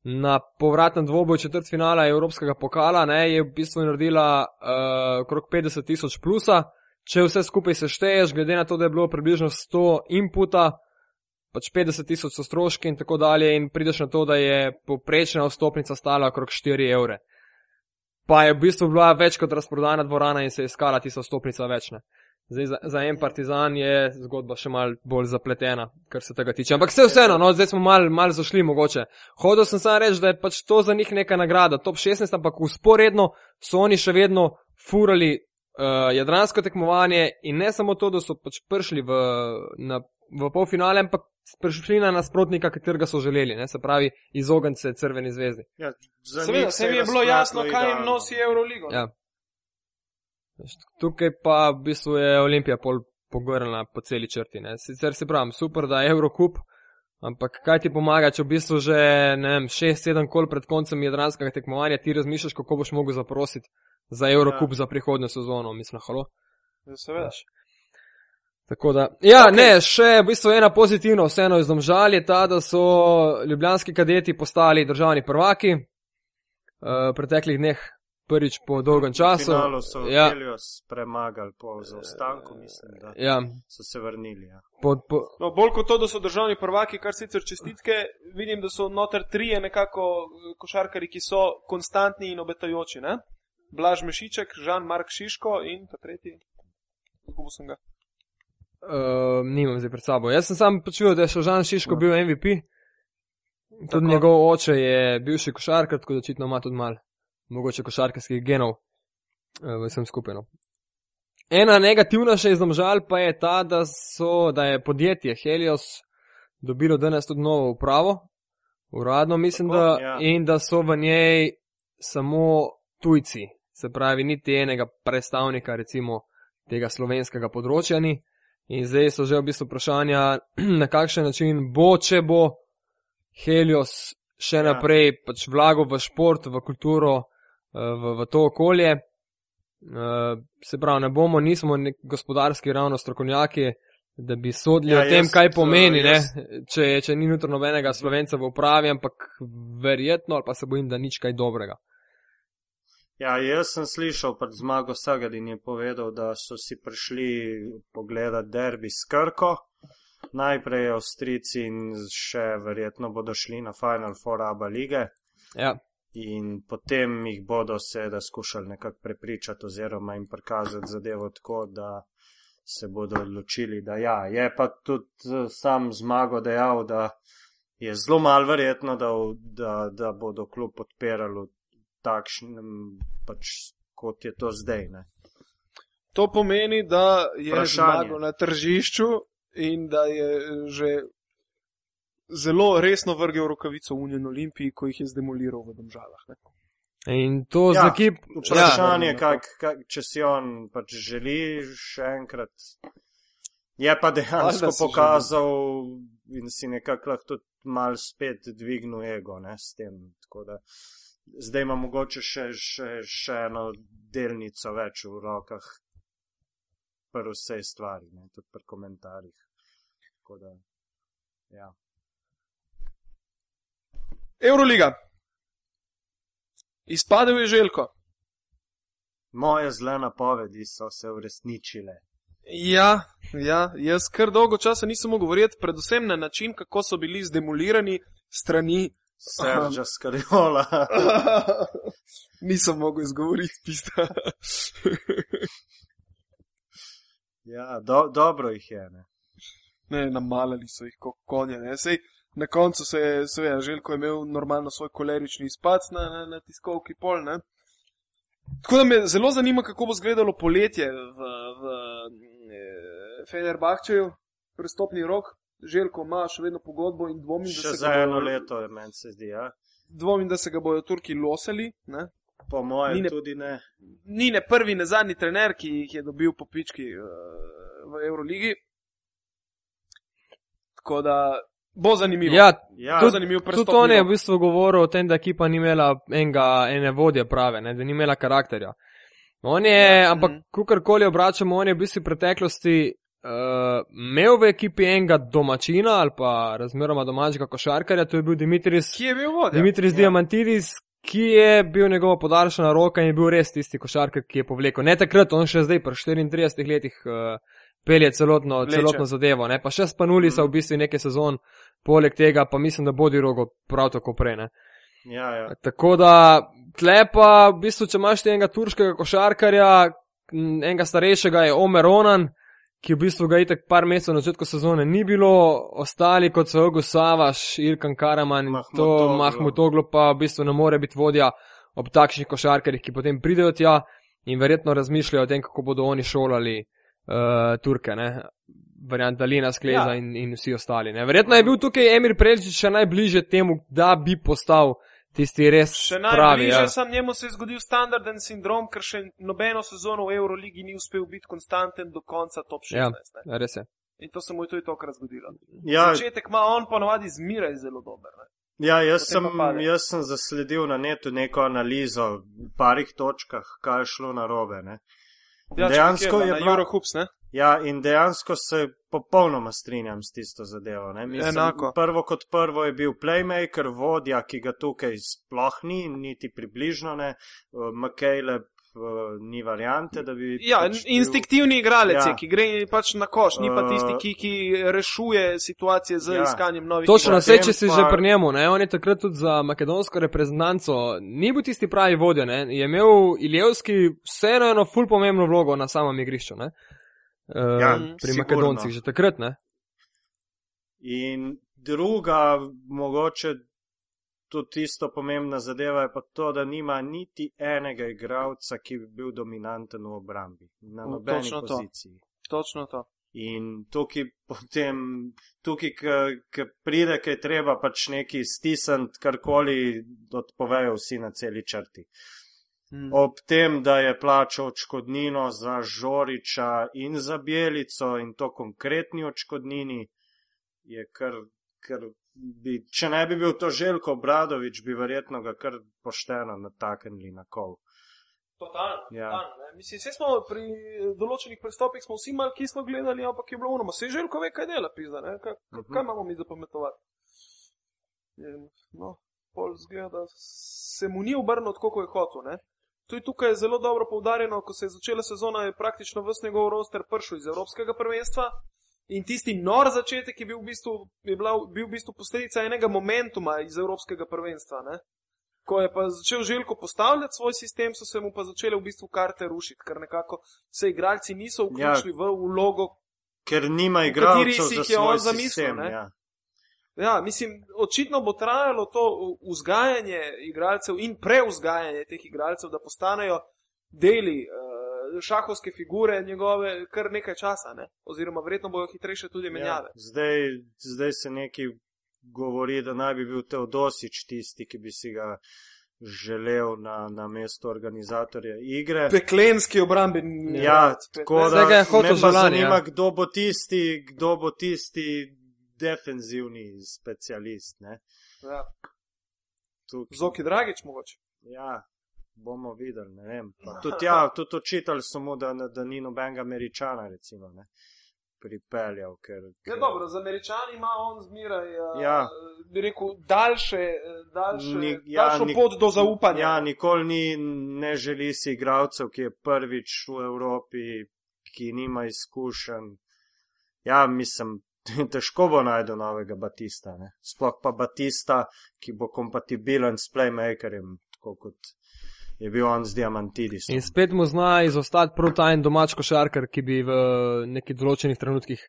Speaker 3: na povratnem dvoboju četrt finala Evropskega pokala, ne, je v bistvu naredila uh, okrog 50 tisoč plusa. Če vse skupaj sešteješ, glede na to, da je bilo približno 100 inputa, pač 50 tisoč so stroški in tako dalje, in prideš na to, da je poprečna vstopnica stala okrog 4 evre. Pa je v bistvu bila več kot razprodana dvorana in se je iskala tista vstopnica več. Ne. Zdaj, za, za en partizan je zgodba še mal bolj zapletena, kar se tega tiče. Ampak vse vseeno, no, zdaj smo mal, mal zašli mogoče. Hodil sem samo reči, da je pač to za njih neka nagrada, top 16, ampak usporedno so oni še vedno furali uh, jadransko tekmovanje in ne samo to, da so pač prišli v, na, v polfinale, ampak prišli na nasprotnika, katerega so želeli, ne, se pravi izogniti se crveni zvezdi.
Speaker 2: Ja, za
Speaker 1: Seveda, se mi je bilo jasno, kaj jim
Speaker 2: idealno.
Speaker 1: nosi Euroligo.
Speaker 3: Ja. Tukaj pa v bistvu je Olimpija pol pogrnila po celi črti. Ne. Sicer se pravim, super, da je Eurocup, ampak kaj ti pomaga, če v bistvu že 6-7 kol pred koncem jadranskega tekmovanja ti razmišljaš, kako boš mogel zaprositi za Eurocup ja. za prihodnjo sezono, mislim, halo.
Speaker 1: Ja, seveda.
Speaker 3: Tako da, ja, okay. ne, še v bistvu ena pozitivna, vseeno izdomžal je ta, da so ljubljanski kadeti postali državni prvaki. Uh, v preteklih dneh prvič po dolgem času.
Speaker 2: Finalo so ja. Helios premagali po zaostanku, mislim, da
Speaker 3: ja.
Speaker 2: so se vrnili. Ja.
Speaker 3: Po, po...
Speaker 1: No, bolj kot to, da so državni prvaki, kar sicer čestitke, vidim, da so noter trije nekako eh, košarkari, ki so konstantni in obetajoči. Ne? Blaž Mešiček, Žan Mark Šiško in ta tretji. Zgubil sem ga.
Speaker 3: Uh, nimam zdaj pred sabo. Jaz sem sam počutil, da je Žan Šiško no. bil MVP. Tudi Tako. njegov oče je bivši košarkar, tako da očitno ima tudi malo mogoče košarkarskih genov v vsem skupino. Ena negativna še izdomžal pa je ta, da, so, da je podjetje Helios dobilo danes tudi novo upravo, uradno mislim, Tako, da, ja. in da so v njej samo tujci, se pravi, niti enega predstavnika recimo tega slovenskega področja ni. In zdaj so že v bistvu vprašanja, *clears throat* na kakšen način bo, če bo Helios še ja. naprej pač vlagal v šport, v kulturo, v, v to okolje. Eh, se pravi, ne bomo, nismo gospodarski ravno strokovnjaki, da bi sodili ja, o tem, kaj pomeni, jaz... če, če ni nutro nobenega slovenca v upravi, ampak verjetno, ali pa se bojim, da nič kaj dobrega.
Speaker 2: Ja, jaz sem slišal pred zmago Sagadin je povedal, da so si prišli pogledati derbi s Krko. Najprej Avstrici in še verjetno bodo šli na Final Four Aba lige.
Speaker 3: Ja
Speaker 2: in potem jih bodo seveda skušali nekako prepričati oziroma jim prikazati zadevo tako, da se bodo odločili, da ja, je pa tudi eh, sam zmago dejal, da je zelo malo verjetno, da, da, da bodo klub podpirali takšnem, pač kot je to zdaj. Ne.
Speaker 1: To pomeni, da je zmago na tržišču in da je že zelo resno vrgel rokavico v Union Olimpiji, ko jih je zdemoliral v Domžalah. Ne?
Speaker 3: In to ja, za kip.
Speaker 2: Vprašanje, ja. kak, kak, če si on pač želi še enkrat. Je pa dejansko pokazal želi. in si nekako lahko tudi mal spet dvignil ego ne, s tem. Da, zdaj ima mogoče še, še, še eno delnico več v rokah, pri vsej stvari, ne, tudi pri komentarjih. Da, ja.
Speaker 1: Euroliga. Izpadel je želko.
Speaker 2: Moje zle napovedi so se uresničile.
Speaker 1: Ja, ja, jaz kar dolgo časa nisem mogel govoriti, predvsem na način, kako so bili zdemolirani strani
Speaker 2: Serža Skarjola. *laughs*
Speaker 1: nisem mogel izgovoriti pista. *laughs*
Speaker 2: ja, do, dobro jih je. Ne,
Speaker 1: ne namalali so jih kot konje. Ne. Sej, na koncu se je, seveda, Željko imel normalno svoj kolerični izpad na, na, na tiskovki pol. Ne? Tako da me zelo zanima, kako bo izgledalo poletje v, v e, Fenerbahčeju, prestopni rok. Željko ima še vedno pogodbo in dvomim,
Speaker 2: da se ga bodo. Za eno leto je meni se zdi, ja.
Speaker 1: Dvomim, da se ga bodo Turki losali. Ne?
Speaker 2: Po mojem, ni ne, tudi ne.
Speaker 1: Ni ne prvi, ne zadnji trener, ki jih je dobil po pički uh, v Euroligi. Tako da Bo zanimivo.
Speaker 3: Ja, ja. Tudi, zanimiv tudi on je v bistvu govoril o tem, da ekipa ni imela enega, ene vodje prave, ne, da ni imela karakterja. On je, ja, ampak mm. kakorkoli obračamo, on je v bistvu v preteklosti uh, imel v ekipi enega domačina ali pa razmeroma domačega košarkarja, to je bil Dimitris.
Speaker 1: Ki je bil vodja?
Speaker 3: Dimitris ja. Diamantidis, ki je bil njegova podaljšana roka in je bil res tisti košarkar, ki je povlekel. Ne takrat, on še zdaj, pri 34 letih. Uh, pelje celotno, celotno zadevo. Ne? Pa še spanuli so v mm. bistvu nekaj sezon, poleg tega pa mislim, da bodi rogo prav tako prej.
Speaker 2: Ja, ja.
Speaker 3: Tako da, tlepa, v bistvu, če imaš enega turškega košarkarja, enega starejšega je Omer Onan, ki v bistvu ga itek par mesecev na začetku sezone ni bilo, ostali kot so Ogo Savaš, Irkan Karaman in to Mahmutoglo pa v bistvu ne more biti vodja ob takšnih košarkarjih, ki potem pridejo tja in verjetno razmišljajo o tem, kako bodo oni šolali uh, Turke, ne? variant Dalina, Skleza ja. in, in vsi ostali. Ne? Verjetno je bil tukaj Emir Prelčič še najbližje temu, da bi postal tisti res
Speaker 1: Še
Speaker 3: pravi. Ja.
Speaker 1: sam njemu se je zgodil standarden sindrom, ker še nobeno sezono v Euroligi ni uspel biti konstanten do konca top 16.
Speaker 3: Ja.
Speaker 1: Ne?
Speaker 3: Res je.
Speaker 1: In to se mu je tudi tokrat zgodilo.
Speaker 2: Ja,
Speaker 1: Začetek ima on ponovadi zmeraj zelo dober. Ne?
Speaker 2: Ja, jaz sem, jaz sem zasledil na netu neko analizo v parih točkah, kaj je šlo narobe. Ne.
Speaker 1: Ja,
Speaker 2: Dejansko je
Speaker 1: na
Speaker 2: bila-
Speaker 1: Eurohoops, ne?
Speaker 2: Ja, in dejansko se popolnoma strinjam s tisto zadevo. ne. Mislim,
Speaker 1: Enako.
Speaker 2: Prvo kot prvo je bil playmaker, vodja, ki ga tukaj sploh ni, niti približno ne. McCaleb uh, ni variante, da bi.
Speaker 1: Ja,
Speaker 2: pač bil-
Speaker 1: instinktivni igralec
Speaker 2: Ja.
Speaker 1: je, ki gre pač na koš, ni pa
Speaker 2: Uh,
Speaker 1: tisti, ki, ki rešuje situacije z
Speaker 2: ja.
Speaker 1: iskanjem novih
Speaker 3: Točno, vse, če si
Speaker 2: pa-
Speaker 3: že pri njemu, ne, on je takrat tudi za makedonsko reprezentanco, ni bil tisti pravi vodja, ne, je imel Ilijevski vseeno eno ful pomembno vlogo na samem igrišču, ne, uh,
Speaker 2: Ja,
Speaker 3: pri
Speaker 2: sigurno.
Speaker 3: makedoncih že takrat, ne.
Speaker 2: In druga, mogoče tudi isto pomembna zadeva je pa to, da nima niti enega igralca, ki bi bil dominanten v obrambi. Na
Speaker 1: No,
Speaker 2: nobeni
Speaker 1: točno to.
Speaker 2: poziciji.
Speaker 1: Točno to.
Speaker 2: In tukaj potem, tukaj, ki pride, ki je treba pač neki stisniti, karkoli odpovejo vsi na celi črti.
Speaker 1: Mm.
Speaker 2: Ob tem, da je plačal očkodnino za Žoriča in za Bjelico in to konkretni očkodnini, je kar, kar bi, če ne bi bil to Željko Bradovič, bi verjetno ga kar pošteno nataknili na kol.
Speaker 1: Totalno.
Speaker 2: Ja.
Speaker 1: totalno, ne. Mislim, vse smo pri določenih pristopih smo vsi malo kislo gledali, ampak je bilo ono, se želko ve, kaj dela, pizda, ne? Kaj,
Speaker 2: Mhm.
Speaker 1: kaj imamo mi zapametovati? In, no, pol zgleda, da se mu ni obrnil tako, kot je hotel, ne? Tukaj je zelo dobro poudarjeno, ko se je začela sezona, je praktično vse njegov roster prišel iz Evropskega prvenstva. In tisti nor začetek je bil v bistvu, je bila, bil v bistvu posledica enega momentuma iz Evropskega prvenstva. Ne? Ko je pa začel Željko postavljati svoj sistem, so se mu pa začele v bistvu karte rušiti, ker nekako se igralci niso vključili ja. v vlogo.
Speaker 2: Ker nima igralcev
Speaker 1: si
Speaker 2: za
Speaker 1: jih je on zamislil,
Speaker 2: sistem.
Speaker 1: ne?
Speaker 2: Ja.
Speaker 1: Ja, mislim, očitno bo trajalo to vzgajanje igralcev in preuzgajanje teh igralcev, da postanejo deli uh, šahovske figure njegove kar nekaj časa, ne? oziroma verjetno bojo hitrejše tudi menjave.
Speaker 2: Ja, zdaj, zdaj se nekaj govori, da naj bi bil Teodosič tisti, ki bi si ga želel na, na mesto organizatorja igre.
Speaker 1: Peklenski obrambeni.
Speaker 2: Ja, tako
Speaker 1: ne.
Speaker 3: Zdaj ga je
Speaker 2: da
Speaker 3: hotel
Speaker 2: me pa
Speaker 3: že lani,
Speaker 2: zanima,
Speaker 3: ja.
Speaker 2: kdo bo tisti, kdo bo tisti defenzivni specialist. Ne?
Speaker 1: Ja.
Speaker 2: Tukaj,
Speaker 1: Zoki Dragič mogoče.
Speaker 2: ja, bomo videli, ne vem. Pa Tudi, ja, tudi očitali so mu, da, da ni nobenega američana, recimo, ne, pripeljal. Ker,
Speaker 1: Ja, dobro, z američani ima on zmeraj, uh,
Speaker 2: Ja.
Speaker 1: bi rekel, daljše, eh, daljše,
Speaker 2: Ni- ja,
Speaker 1: ja, daljšo
Speaker 2: ni-
Speaker 1: pot do zaupanja.
Speaker 2: Ja, nikoli ni, ne želi si igralcev, ki je prvič v Evropi, ki nima izkušenj. Ja, mislim, *laughs* težko bo najti novega Batista. Ne? Sploh pa Batista, ki bo kompatibilen s playmakerjem, tako kot je bil on z Diamantidisom.
Speaker 3: In spet mu zna izostati prav ta en domač košarkar, ki bi v nekih določenih trenutkih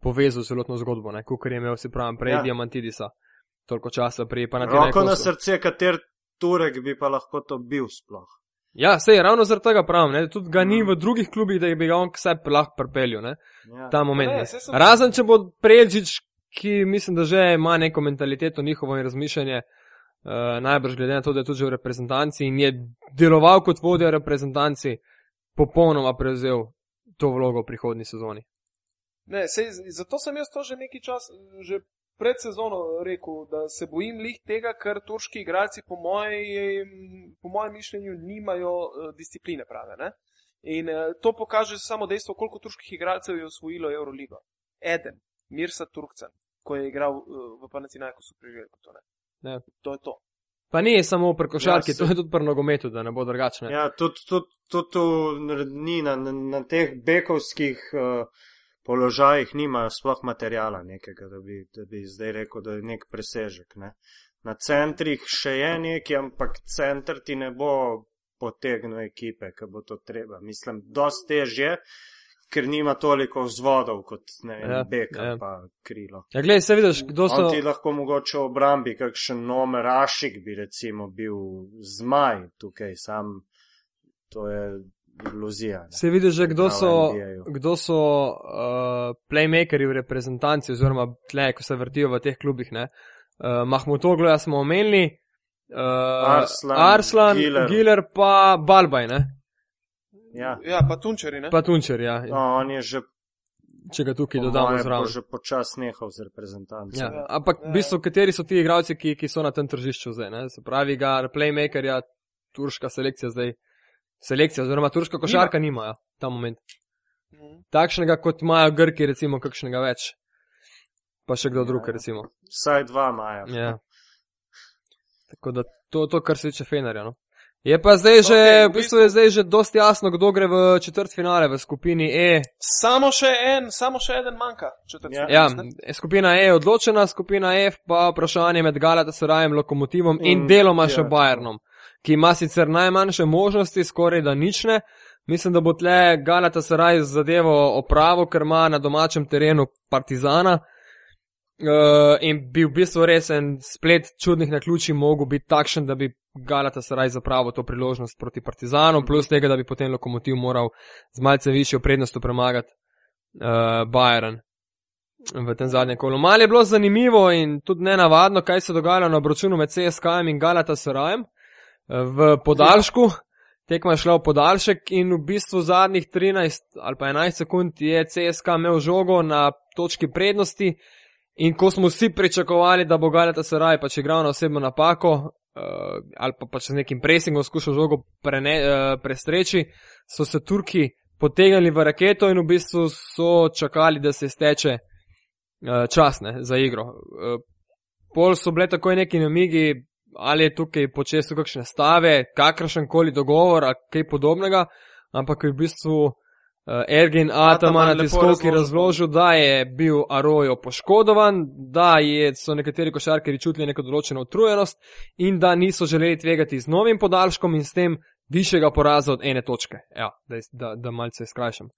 Speaker 3: povezal celotno zgodbo, kot je imel, se pravi, prej
Speaker 2: Ja.
Speaker 3: Diamantidisa. Toliko časa prej pa na
Speaker 2: Roko na srce, kater Turek bi pa lahko to bil sploh.
Speaker 3: Ja, sej, ravno zaradi tega pravim, ne? tudi ga ni
Speaker 2: Mm.
Speaker 3: v drugih klubih, da bi ga on vse lahko pripeljal, ne?
Speaker 2: Ja.
Speaker 3: ta moment.
Speaker 1: Ne,
Speaker 3: Ne, Razen, če bo Prelžič, ki mislim, da že ima neko mentaliteto njihovo in razmišljanje, uh, najbrž glede na to, da je tudi v reprezentanci in je deloval kot vodja reprezentanci, popolnoma prevzel to vlogo v prihodnji sezoni.
Speaker 1: Ne, sej, zato sem jaz to že nekaj časa, že pred sezono rekel, da se bojim lih tega, ker turški igralci, po, moj, po mojem mišljenju, nimajo uh, discipline prave. Ne? In uh, to pokaže samo dejstvo, koliko turških igralcev je osvojilo Euroligo. Eden, Mirsa Turkcen, ko je igral uh, v Panathinaikosu pri Željku. To, ne.
Speaker 3: Ja.
Speaker 1: to je to.
Speaker 3: Pa ni samo pri košarki,
Speaker 2: Ja, se-
Speaker 3: to je tudi pri nogometu, da ne bo drugačne.
Speaker 2: Ja, tudi tud, tud, tud, ni na, na, na teh bekovskih uh, položajih nimajo sploh materijala nekega, da bi, da bi zdaj rekel, da je nek presežek. Ne. Na centrih še je nekaj, ampak center ti ne bo potegnil ekipe, ki bo to treba. Mislim, dosti težje, ker nima toliko vzvodov kot ne vem,
Speaker 3: Ja,
Speaker 2: beka
Speaker 3: ja.
Speaker 2: pa krilo.
Speaker 3: Ja, gledaj, se vidiš, kdo so.
Speaker 2: On ti lahko mogoče v obrambi, kakšen Nomer Ašik bi recimo bil zmaj tukaj, sam to je iluzija. ne.
Speaker 3: Se vidi že, kdo so, kdo so uh, playmakeri v reprezentanci, oziroma tle, ko se vrtijo v teh klubih. Ne? Uh, Mahmutogloja smo omenili, uh,
Speaker 2: Arslan,
Speaker 3: Arslan
Speaker 2: Giler.
Speaker 3: Giler pa Balbaj, ne?
Speaker 2: Ja.
Speaker 1: Ja, pa tunčeri, ne?
Speaker 3: pa Tunčer, ja,
Speaker 2: No, on je že,
Speaker 3: če ga tukaj
Speaker 2: po
Speaker 3: dodamo zraven.
Speaker 2: že počas nehal z reprezentanco.
Speaker 3: Ja,
Speaker 1: Ja.
Speaker 3: ampak
Speaker 1: Ja.
Speaker 3: v bistvu, kateri so ti igralci, ki, ki so na tem tržišču zdaj? Ne? Se pravi, ga playmakerja, turška selekcija zdaj, selekcija, oziroma turška košarka nima, ja, ta moment.
Speaker 1: Mhm.
Speaker 3: Takšnega, kot imajo Grki, recimo, kakšnega več. Pa še kdo drug,
Speaker 2: Ja.
Speaker 3: recimo.
Speaker 2: Vsaj dva maja.
Speaker 3: Ja. Tako da to, to kar se tiče Fenerja. No. Je pa zdaj že,
Speaker 1: Okej, v
Speaker 3: bistvu je zdaj že dosti jasno, kdo gre v četrt finale v skupini E.
Speaker 1: Samo še en, samo še en manjka.
Speaker 2: Ja.
Speaker 3: Ja, skupina E je odločena, skupina F pa vprašanje med Galatasarajem, Lokomotivom in, in
Speaker 2: In-
Speaker 3: deloma
Speaker 2: ja.
Speaker 3: še Bayernom, ki ima sicer najmanjše možnosti, skoraj da nične. Mislim, da bo tle Galatasaraj zadevo opravo, ker ima na domačem terenu Partizana. Uh, in bi v bistvu res en splet čudnih naključij mogel biti takšen, da bi Galatasaraj zapravil to priložnost proti Partizanu, plus tega, da bi potem lokomotiv moral z malce višjo prednostjo premagati uh, Bayern v tem zadnjem kolu. Mal je bilo zanimivo in tudi nenavadno, kaj se dogajalo na obračunu med CSK in Galatasarajem eh, v podaljšku. Tekma je šla v podaljšek in v bistvu zadnjih 13 ali pa 11 sekund je CSK imel žogo na točki prednosti in ko smo vsi pričakovali, da bo Galatasaraj pač igral na osebno napako uh, ali pa pač z nekim presingom skušal žogo prene, uh, prestreči, so se Turki potegnili v raketo in v bistvu so čakali, da se steče uh, čas ne, za igro. Uh, pol so bile takoj neki namigi, ali je tukaj počesto kakšne stave, kakršen koli dogovor ali kaj podobnega, ampak je v bistvu uh, Ergin Ataman
Speaker 1: Ataman
Speaker 3: na tiskovki
Speaker 1: razložil.
Speaker 3: razložil, da je bil Arojo poškodovan, da je, so nekateri košarkari čutili neko določeno utrujenost in da niso želeli tvegati z novim podaljškom in s tem višjega poraza od ene točke. Ja, da, da, da malce skrajšam.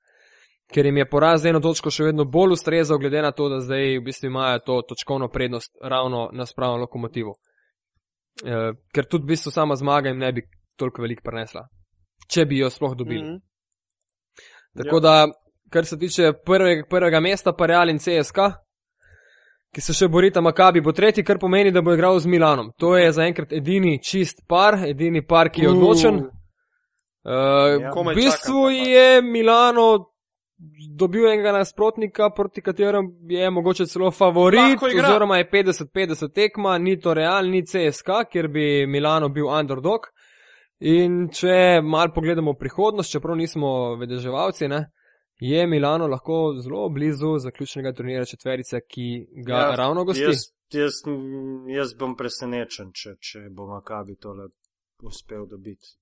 Speaker 3: Ker jim je poraz z eno točko še vedno bolj ustrezal, glede na to, da zdaj v bistvu imajo to točkovno prednost ravno na spravno E, ker tudi v bistvu sama zmaga jim ne bi toliko veliko prenesla, če bi jo sploh dobili.
Speaker 1: Mhm.
Speaker 3: Tako da, kar se tiče prvega, prvega mesta, pa Real in CSK, ki se še borita, Makabi bo tretji, kar pomeni, da bo igral z Milanom. To je zaenkrat edini čist par, edini par, ki je odločen. Uh,
Speaker 2: Ja.
Speaker 3: v bistvu
Speaker 1: čakam,
Speaker 3: je Milano dobil enega nasprotnika, proti katerem je mogoče celo favorit, oziroma je 50-50 tekma, ni to Real, ni CSK, kjer bi Milano bil underdog. In če mal pogledamo prihodnost, čeprav nismo vedeževalci, ne, je Milano lahko zelo blizu zaključnega turnira četverice, ki ga ja, ravno gosti.
Speaker 2: Jaz, jaz, jaz bom presenečen, če, če bo Makabi tole uspel dobiti.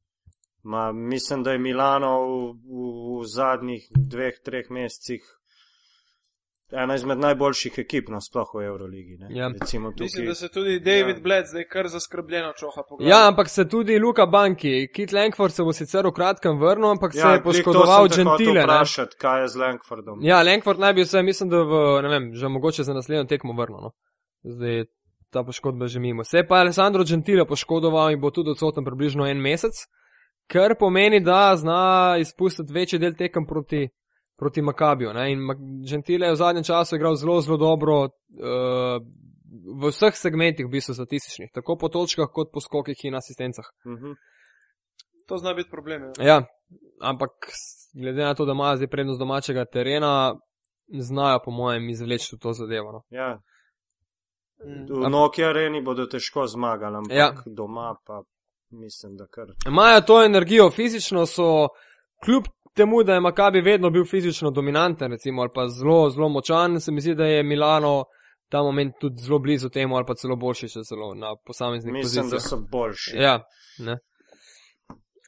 Speaker 2: Ma, mislim, da je Milano v, v, v zadnjih dveh, treh mesecih ena izmed najboljših ekip nasploh v Euroligi. ne.
Speaker 3: Ja.
Speaker 2: Recimo
Speaker 1: Mislim,
Speaker 2: tukaj.
Speaker 1: da se tudi David
Speaker 2: Ja.
Speaker 1: Bled zdaj kar zaskrbljeno čoha po glavi.
Speaker 3: Ja, ampak se tudi Luka Banki, Kit Langford se bo sicer v kratkem vrnil, ampak se je
Speaker 2: Ja,
Speaker 3: poškodoval Gentile. ne.
Speaker 2: Vprašati, kaj je z Langfordom.
Speaker 3: Ja, Langford naj bi se, mislim, da v, ne vem, že mogoče za naslednjo tekmo vrnil. No. Zdaj je ta poškodba že mimo. Se je pa Alessandro Gentile poškodoval in bo tudi odsoten približno en mesec, kar pomeni, da zna izpustiti večji del tekem proti, proti Makabiju. Ne. In Gentile je v zadnjem času igral zelo, zelo dobro uh, v vseh segmentih, v bistvu statističnih, tako po točkah, kot po skokih in asistencah.
Speaker 2: Mhm.
Speaker 1: To zna biti problem. Ja.
Speaker 3: Ja, ampak glede na to, da imajo zdaj prednost domačega terena, znajo, po mojem, izvleči to zadevo. No.
Speaker 2: Ja.
Speaker 1: Mm.
Speaker 2: V Nokia areni bodo težko zmagali, ampak
Speaker 3: Ja.
Speaker 2: ja. doma pa mislim, da kar.
Speaker 3: Imajo to energijo, fizično so, kljub temu, da je Makabi vedno bil fizično dominanten, recimo, ali pa zelo, zelo močan, se mi zdi, da je Milano ta moment tudi zelo blizu temu, ali pa celo boljši, če celo na posameznih
Speaker 2: Mislim, da
Speaker 3: pozicijah.
Speaker 2: so boljši.
Speaker 3: Ja, ne.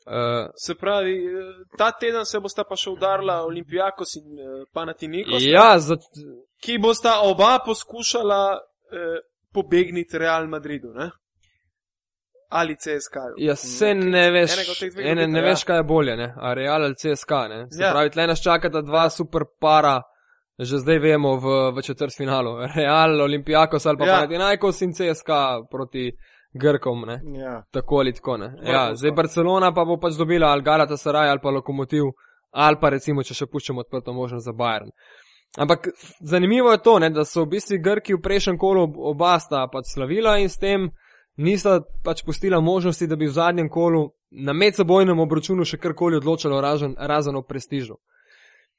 Speaker 3: Uh,
Speaker 1: Se pravi, eh, ta teden se bosta pa še udarila Olimpijakos in eh, Panathinaikos,
Speaker 3: ja, za,
Speaker 1: ki bosta oba poskušala eh, pobegniti Real Madridu. Ne? Ali CSK.
Speaker 3: Ja, se ne veš,
Speaker 1: od teh dveh
Speaker 3: ene, ne
Speaker 1: ja.
Speaker 3: veš, kaj je bolje, ne? a Real ali CSK. Ne? Se
Speaker 1: Ja.
Speaker 3: pravi, tle nas čakata dva super para, že zdaj vemo v, v četrt finalu. *laughs* Real, Olimpijakos ali pa
Speaker 1: Ja.
Speaker 3: ja. Panathinaikos in CSK proti Grkom, ne?
Speaker 2: Ja.
Speaker 3: tako ali tako. Ne? Ja, zdaj Barcelona pa bo pač dobila ali Galatasaray ali pa Lokomotiv, ali pa recimo, če še puščamo odprto možnost za Bayern. Ampak zanimivo je to, ne, da so v bistvu Grki v prejšnjem kolu oba sta pač slavila in s tem nista pač pustila možnosti, da bi v zadnjem kolu na medsebojnem obračunu še karkoli odločalo razen, razen o prestižu.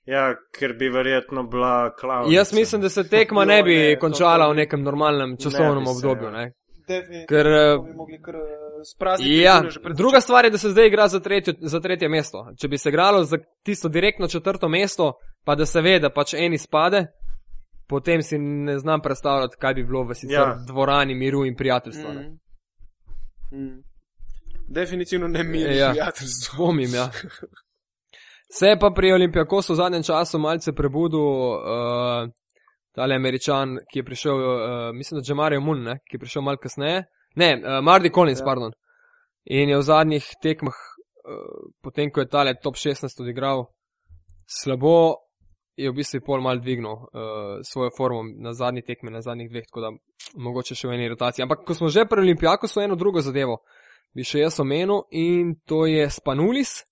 Speaker 2: Ja, ker bi verjetno bila klavna.
Speaker 3: Jaz mislim, da se tekma ne bi
Speaker 1: ne,
Speaker 3: končala v nekem normalnem časovnem
Speaker 2: bi se,
Speaker 3: obdobju.
Speaker 2: ja.
Speaker 3: Ne?
Speaker 1: Definitivno
Speaker 3: Ker, eh,
Speaker 1: bi mogli kar eh, sprazniti
Speaker 3: Ja, druga stvar je, da se zdaj igra za tretje, za tretje mesto. Če bi se igralo za tisto direktno četrto mesto, pa da se ve, da pač eni spade, potem si ne znam predstavljati, kaj bi bilo v sicer
Speaker 2: Ja.
Speaker 3: dvorani miru in prijateljstva. Mm.
Speaker 1: Mm. Mm. Definitivno ne mi,
Speaker 3: Ja.
Speaker 1: ja. prijateljstvo.
Speaker 3: Dvomim, ja. Se je pa pri Olimpijakosu v zadnjem času malce prebudil uh, tale američan, ki je prišel, uh, mislim, da Džemario Mun, ne, ki je prišel malo kasneje. Ne, uh, Mardi Collins. Ja. pardon. In je v zadnjih tekmah, uh, potem ko je tale top 16 odigral, slabo je v bistvu pol mal dvignil uh, svojo formo na zadnji tekmi, na zadnjih dveh, tako da mogoče še v eni rotaciji. Ampak ko smo že pri Olimpijaku, so eno drugo zadevo, bi še jaz omenil in to je Spanulis.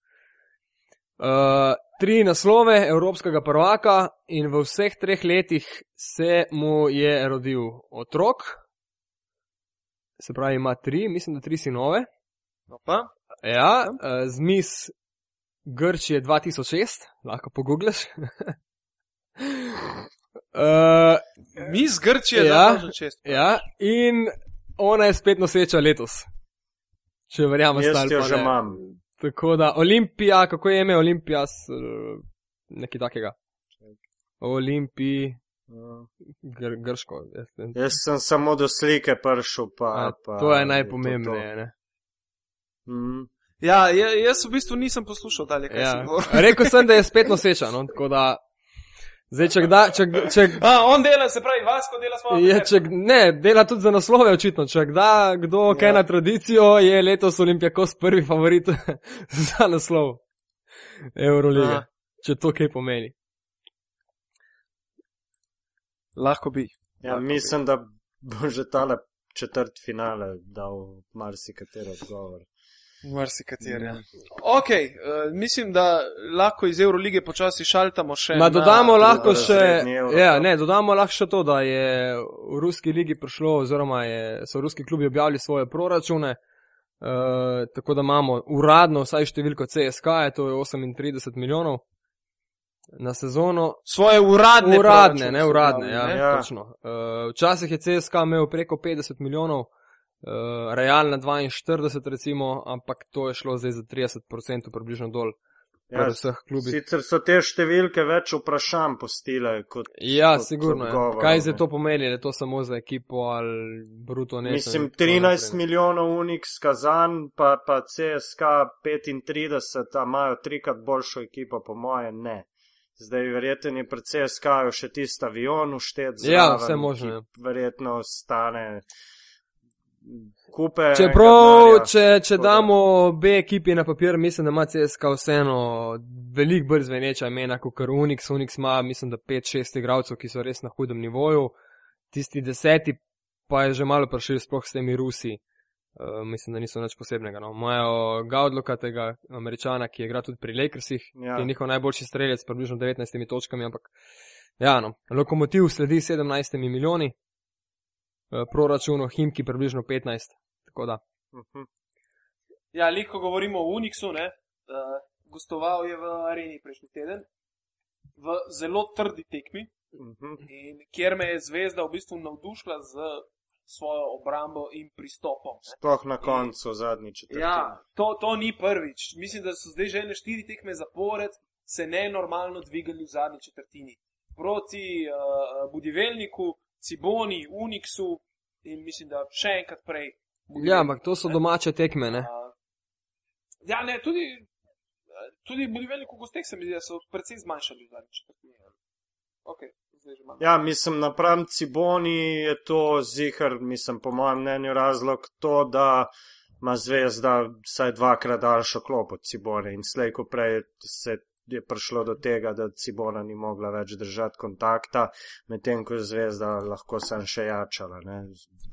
Speaker 3: Uh, tri naslove evropskega prvaka in v vseh treh letih se mu je rodil otrok, se pravi, ima tri, mislim, da tri sinove.
Speaker 1: No pa,
Speaker 3: Ja, uh, zmis Grčije 2006, lahko pogoogleš. *laughs* uh, *laughs*
Speaker 1: mi z Grčije,
Speaker 3: Ja.
Speaker 1: da
Speaker 3: ja, in ona je spet noseča letos. Če verjamem, stali
Speaker 2: jo že imam.
Speaker 3: Tako da Olimpija, kako je ime Olimpija, s, eh, nekaj takega. Olimpij, gr, grško. jaz.
Speaker 2: Jaz sem samo do slike prišel, pa,
Speaker 3: A,
Speaker 2: pa
Speaker 3: to je
Speaker 2: to.
Speaker 3: ne.
Speaker 2: Mm.
Speaker 1: Ja, ja, jaz v bistvu nisem poslušal dalje, kaj
Speaker 3: Ja.
Speaker 1: si govoril.
Speaker 3: Rekel sem, da je spet noseča. No? Tako da, zdaj, če, kda, če, če,
Speaker 1: A, on dela, se pravi, Vasko dela svojo
Speaker 3: je, če, ne, dela tudi za naslove, očitno. Če kda, kdo
Speaker 2: Ja.
Speaker 3: kaj na tradicijo, je letos Olimpijakos prvi favorit *laughs* za naslov Eurolige.
Speaker 1: Aha.
Speaker 3: Če to kaj pomeni.
Speaker 1: Lahko bi.
Speaker 2: Ja,
Speaker 1: Lahko
Speaker 2: mislim, da bo že tale četrt finale dal marsikateri odgovor.
Speaker 1: Marsikateri. Ja. Ok, uh, mislim, da lahko iz Eurolige počasi šaltamo še.
Speaker 3: Ma dodamo
Speaker 1: na,
Speaker 3: lahko še, ja,
Speaker 2: Cup.
Speaker 3: ne, dodamo lahko še to, da je v ruski ligi prišlo, oziroma je, so ruski klubi objavili svoje proračune, uh, tako da imamo uradno vsaj številko CSK, je to je 38 milijonov na sezono.
Speaker 1: Svoje uradne.
Speaker 3: Uradne,
Speaker 1: proračune
Speaker 3: ne uradne, ja,
Speaker 1: ne?
Speaker 3: ja.
Speaker 2: Ja.
Speaker 3: točno. Uh, včasih je CSK imel preko 50 milijonov, uh, Real na 42 recimo, ampak to je šlo zdaj za 30% približno dol.
Speaker 2: Ja,
Speaker 3: vseh klubih.
Speaker 2: Sicer so te številke več vprašanj postile kot.
Speaker 3: Ja,
Speaker 2: kot
Speaker 3: sigurno. Ja.
Speaker 2: odgovorov,
Speaker 3: Kaj zdaj to pomeni, da je to samo za ekipo ali bruto ne?
Speaker 2: Mislim, 13 milijonov Unix kazan, pa, pa CSK 35, a imajo trikrat boljšo ekipo, po moje ne. Zdaj, verjetno je pri CSK še tisti avion uštet.
Speaker 3: Ja,
Speaker 2: zraven,
Speaker 3: vse možno, ja.
Speaker 2: Verjetno stane kupe.
Speaker 3: Čeprav, če, če damo obe ekipi na papir, mislim, da ima CSK vseeno veliko bolj zveneča imena kot kar Unix. Unix ima, mislim, da 5-6 igralcev, ki so res na hudem nivoju. Tisti deseti pa je že malo prišel sploh s temi Rusi. Uh, mislim, da niso nič posebnega. No. Imajo Gaudloka, tega američana, ki igra tudi pri Lakersih,
Speaker 2: Ja.
Speaker 3: ki je njihov najboljši strelec, približno 19 točkami, ampak ja, no. Lokomotiv sledi 17 milijoni, proračunu Himki približno 15. Tako da.
Speaker 2: Mhm.
Speaker 1: Ja, liko govorimo o Unixu, ne. Uh, gostoval je v areni prejšnji teden, v zelo trdi tekmi,
Speaker 2: Mhm.
Speaker 1: in kjer me je zvezda v bistvu navdušila z svojo obrambo in pristopom. Ne.
Speaker 2: Sploh na koncu zadnji četrtine.
Speaker 1: Ja, to, to ni prvič. Mislim, da so zdaj že ene štiri tekme zapored se nenormalno dvigali v zadnji četrtini. Proti uh, Budivelniku, Ciboni, Unixu in mislim, da še enkrat prej.
Speaker 3: Ja, ampak to so
Speaker 1: ne.
Speaker 3: domače tekme, ne?
Speaker 1: Uh, ja, ne, tudi, tudi Budivelniku gostek se mi zdi, da so precej zmanjšali v zadnji četrtini. Ok, zdaj že imam.
Speaker 2: Ja, mislim, napram Ciboni je to zihar, mislim, po mojem mnenju razlog to, da ima zvezda vsaj dvakrat daljšo klop od Cibone in slej, ko prej se je prišlo do tega, da Cibona ni mogla več držati kontakta, medtem ko je zvezda lahko sem še jačala. Ne,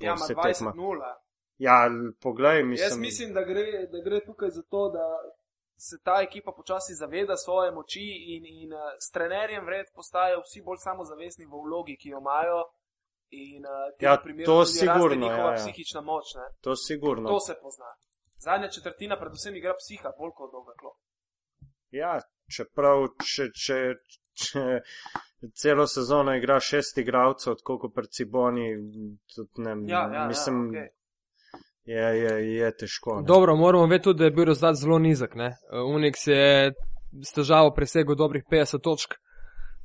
Speaker 1: Ja,
Speaker 2: Se
Speaker 1: 20-0.
Speaker 2: Ja, poglej, mislim.
Speaker 1: Jaz mislim, da gre, da gre tukaj za to, da se ta ekipa počasi zaveda svoje moči in, in eh, s trenerjem vred postajajo vsi bolj samozavestni v vlogi, ki jo imajo. In uh,
Speaker 2: Ja, to
Speaker 1: raste
Speaker 2: sigurno, ja, ja.
Speaker 1: psihična moč. Ne?
Speaker 2: To sigurno.
Speaker 1: To se pozna. Zadnja četrtina, predvsem igra psiha, bolj kot dolga klop.
Speaker 2: Ja, čeprav, če, če, če celo sezono igra šest igralcev, tako kot pri Ciboni, tudi ne
Speaker 1: Ja, ja,
Speaker 2: mislim,
Speaker 1: ja, okay.
Speaker 2: je, je, je težko. Ne?
Speaker 3: Dobro, moramo vedeti tudi, da je bil rezultat zelo nizek. ne. Uh, Unix je s težavo presegel dobrih 50 točk,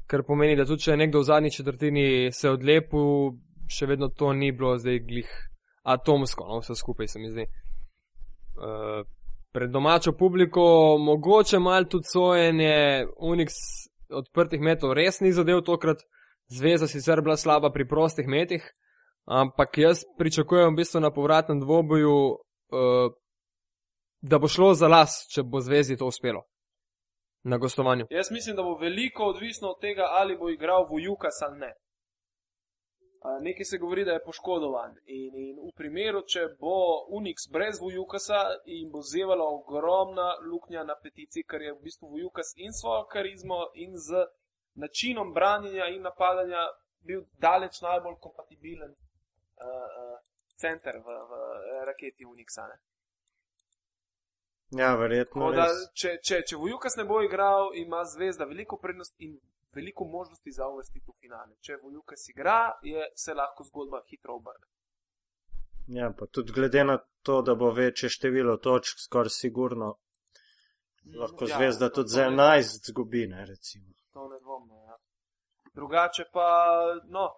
Speaker 3: kar pomeni, da tudi če je nekdo v zadnji četrtini se odlepil, še vedno to ni bilo zdaj glih atomsko, no, vse skupaj se mi zdi. Uh, pred domačo publiko mogoče mal tudi sojenje Unix odprtih metov res ni zadev tokrat, zveza sicer bila slaba pri prostih metih, ampak jaz pričakujem v bistvu na povratnem dvoboju, uh, da bo šlo za las, če bo zvezi to uspelo na gostovanju.
Speaker 1: Jaz mislim, da bo veliko odvisno od tega, ali bo igral Vujukas ali ne. Nekaj se govori, da je poškodovan. In, in v primeru, če bo Unix brez Vujukasa in bo zevala ogromna luknja na petici, ker je v bistvu Vujukas in svojo karizmo in z načinom branjenja in napadanja bil daleč najbolj kompatibilen uh, uh, center v, v raketi Unixa. Ne?
Speaker 2: Ja, verjetno.
Speaker 1: Da, če, če, če Vujukas ne bo igral, ima zvezda veliko prednost in veliko možnosti za uvrstitev v finale. Če Vujukas igra, je, se lahko zgodba hitro obrne.
Speaker 2: Ja, pa tudi glede na to, da bo večje število točk, skoraj sigurno, lahko
Speaker 1: Ja,
Speaker 2: zvezda
Speaker 1: to-
Speaker 2: tudi za
Speaker 1: ne-
Speaker 2: 11 zgubi, ne recimo.
Speaker 1: To ne dvomno. Ja. Drugače pa, no,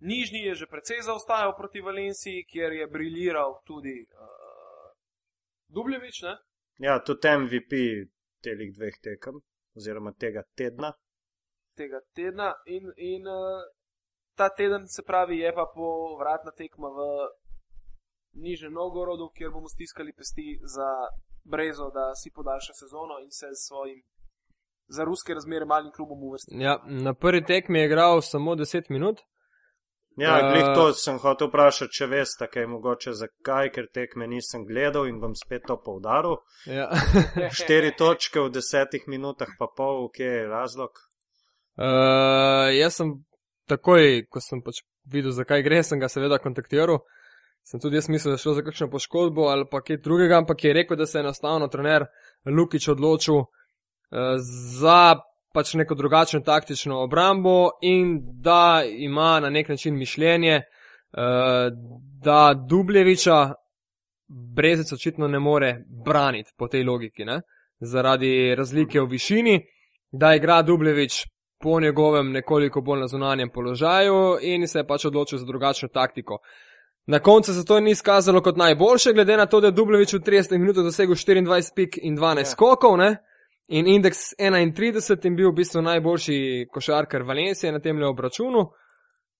Speaker 1: Nižni je že precej zaostajal proti Valenciji, kjer je briljiral tudi uh, Dubljevič, ne?
Speaker 2: Ja, tudi MVP telih dveh tekem, oziroma tega tedna.
Speaker 1: Tega tedna. In, in uh, ta teden, se pravi, je pa povratna tekma v Nižnem Novgorodu, kjer bomo stiskali pesti za Brezo, da si podaljša sezono in se s svojim za ruske razmere malim klubom uvrsti.
Speaker 3: Ja, na prvi tekmi je igral samo 10 minut.
Speaker 2: Ja,
Speaker 3: Eh,
Speaker 2: glih to sem hotel vprašati, če veste, kaj je mogoče zakaj, ker tekme nisem gledal in bom spet to povdaril.
Speaker 3: Ja.
Speaker 2: Štiri točke v desetih minutah, pa pol, kje je razlog?
Speaker 3: Uh, jaz sem takoj, ko sem pač videl, zakaj gre, sem ga seveda kontaktiral. Sem tudi jaz mislil, da je šlo za kakšno poškodbo ali pa kaj drugega, ampak je rekel, da se je enostavno trener Lukič odločil uh, za pač neko drugačno taktično obrambo in da ima na nek način mišljenje, uh, da Dubljeviča Brezec očitno ne more braniti po tej logiki, ne? zaradi razlike v višini, da igra Dubljevič po njegovem nekoliko bolj na zunanjem položaju in se je pač odločil za drugačno taktiko. Na koncu se to ni izkazalo kot najboljše, glede na to, da je Dubljevič v 30 minutah dosegel 24 pik in 12
Speaker 2: Ja.
Speaker 3: skokov, ne? in indeks 31 in bil v bistvu najboljši košarkar Valencije na tem obračunu,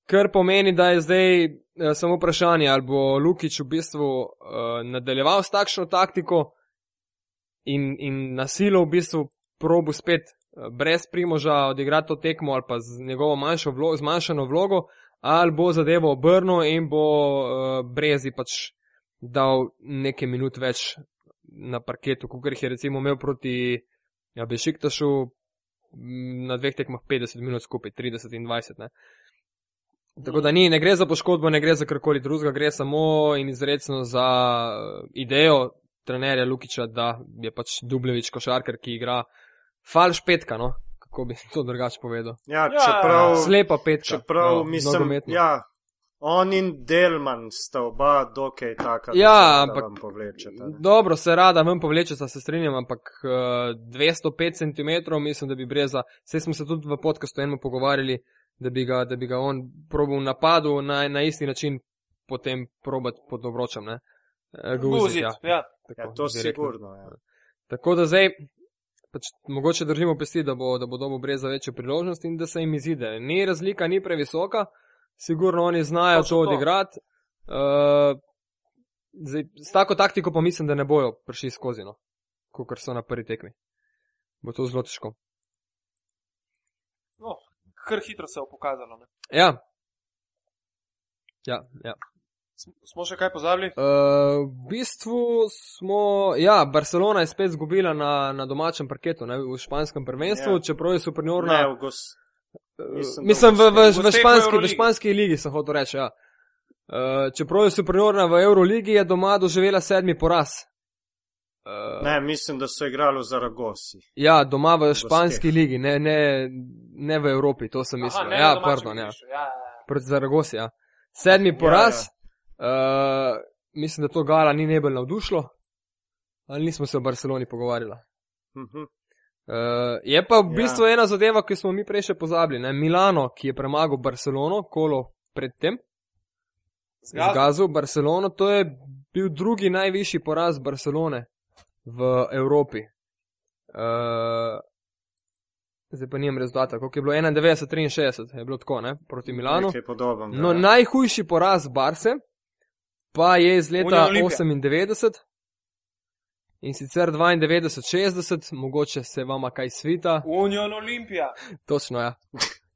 Speaker 3: kar pomeni, da je zdaj eh, samo vprašanje, ali bo Lukič v bistvu uh, nadaljeval s takšno taktiko in, in nasilo v bistvu probu spet eh, brez primoža odigrati to tekmo ali pa z njegovo manjšo vlogo, zmanjšano vlogo, ali bo zadevo obrnil in bo uh, Brezi pač dal nekaj minut več na parketu, kot jih je recimo imel proti ja, Bešiktašu m, na dveh tekmah 50 minut skupaj, 30 in 20. Ne. Tako da ni, ne gre za poškodbo, ne gre za karkoli drugega, gre samo in izredno za eh, idejo trenerja Lukiča, da je pač Dubljevič košarkar, ki igra falš petka, no? kako bi to drugače povedal.
Speaker 2: Ja,
Speaker 1: Ja,
Speaker 2: čeprav,
Speaker 3: Slepa petka.
Speaker 2: čeprav
Speaker 3: no,
Speaker 2: mislim,
Speaker 3: nogometno.
Speaker 2: ja, on in Delman sta oba dokaj taka,
Speaker 3: Ja, ampak-
Speaker 2: vam povlečeta. ne.
Speaker 3: Dobro, se rada ven povlečeta, se strinjam, ampak uh, 205 cm mislim, da bi breza. Vse smo se tudi v podkastu enemu pogovarjali, da bi ga, da bi ga on probal v napadu na, na isti način potem probati pod obročem. Ne? Eh, ga vzeti,
Speaker 1: Guzit,
Speaker 3: ja.
Speaker 1: ja.
Speaker 3: Tako,
Speaker 2: Ja, to
Speaker 3: direktno.
Speaker 2: sigurno. Ja.
Speaker 3: Tako da zdaj, pač, mogoče držimo pesti, da bo, da bo dobil breza večjo priložnost in da se jim izide. Ni razlika, ni previsoka, sigurno oni znajo to
Speaker 1: to.
Speaker 3: odigrati. Uh, zdaj, s tako taktiko pa mislim, da ne bojo prišli skozi, no, kot so na prvi tekmi. Bo to zelo težko.
Speaker 1: No, kar hitro se je pokazalo. Ne?
Speaker 3: Ja. Ja, ja.
Speaker 1: Sm- Smo še kaj pozabili?
Speaker 3: Uh, v bistvu smo, ja, Barcelona je spet zgubila na, na domačem parketu, ne, v španskem prvenstvu,
Speaker 2: Ja.
Speaker 3: ja. čeprav je supernorna.
Speaker 2: Ne, v, gos, Mislim, da
Speaker 3: Mislim, v, v, v,
Speaker 1: v
Speaker 3: španski, v španski ligi sem hotel reči. Ja. Uh, čeprav je superiorna v Euroligi, je doma doživela sedmi poraz. Uh,
Speaker 2: Ne, mislim, da so igrali v Zaragosi.
Speaker 3: ja, doma v španski ligi, ne, ne, ne v Evropi, to sem mislil.
Speaker 1: Aha, ne,
Speaker 3: ja, pardon, ja.
Speaker 1: ja, ja, ja.
Speaker 3: Proti Zaragosi. Ja. Sedmi poraz. Ja, uh, mislim, da to Gala ni najbolj navdušilo. Ali nismo se o Barceloni pogovarjali.
Speaker 2: Mhm.
Speaker 3: Uh, je pa v
Speaker 2: Ja.
Speaker 3: bistvu ena zadeva, ki smo mi prej še pozabili. Ne? Milano, ki je premagal Barcelono, kolo predtem,
Speaker 1: Zgazil.
Speaker 3: Barcelono, to je bil drugi najvišji poraz Barcelone v Evropi. Uh, zdaj pa nimam rezultata, koliko je bilo 91-63, je bilo tako, ne, proti Milanu.
Speaker 2: Nekaj podobnega.
Speaker 3: No,
Speaker 2: ja.
Speaker 3: najhujši poraz Barse pa je iz leta
Speaker 1: Union Olimpija.
Speaker 3: 98 in sicer 92-60, mogoče se vama kaj svita.
Speaker 1: Union Olimpija.
Speaker 3: Točno, ja.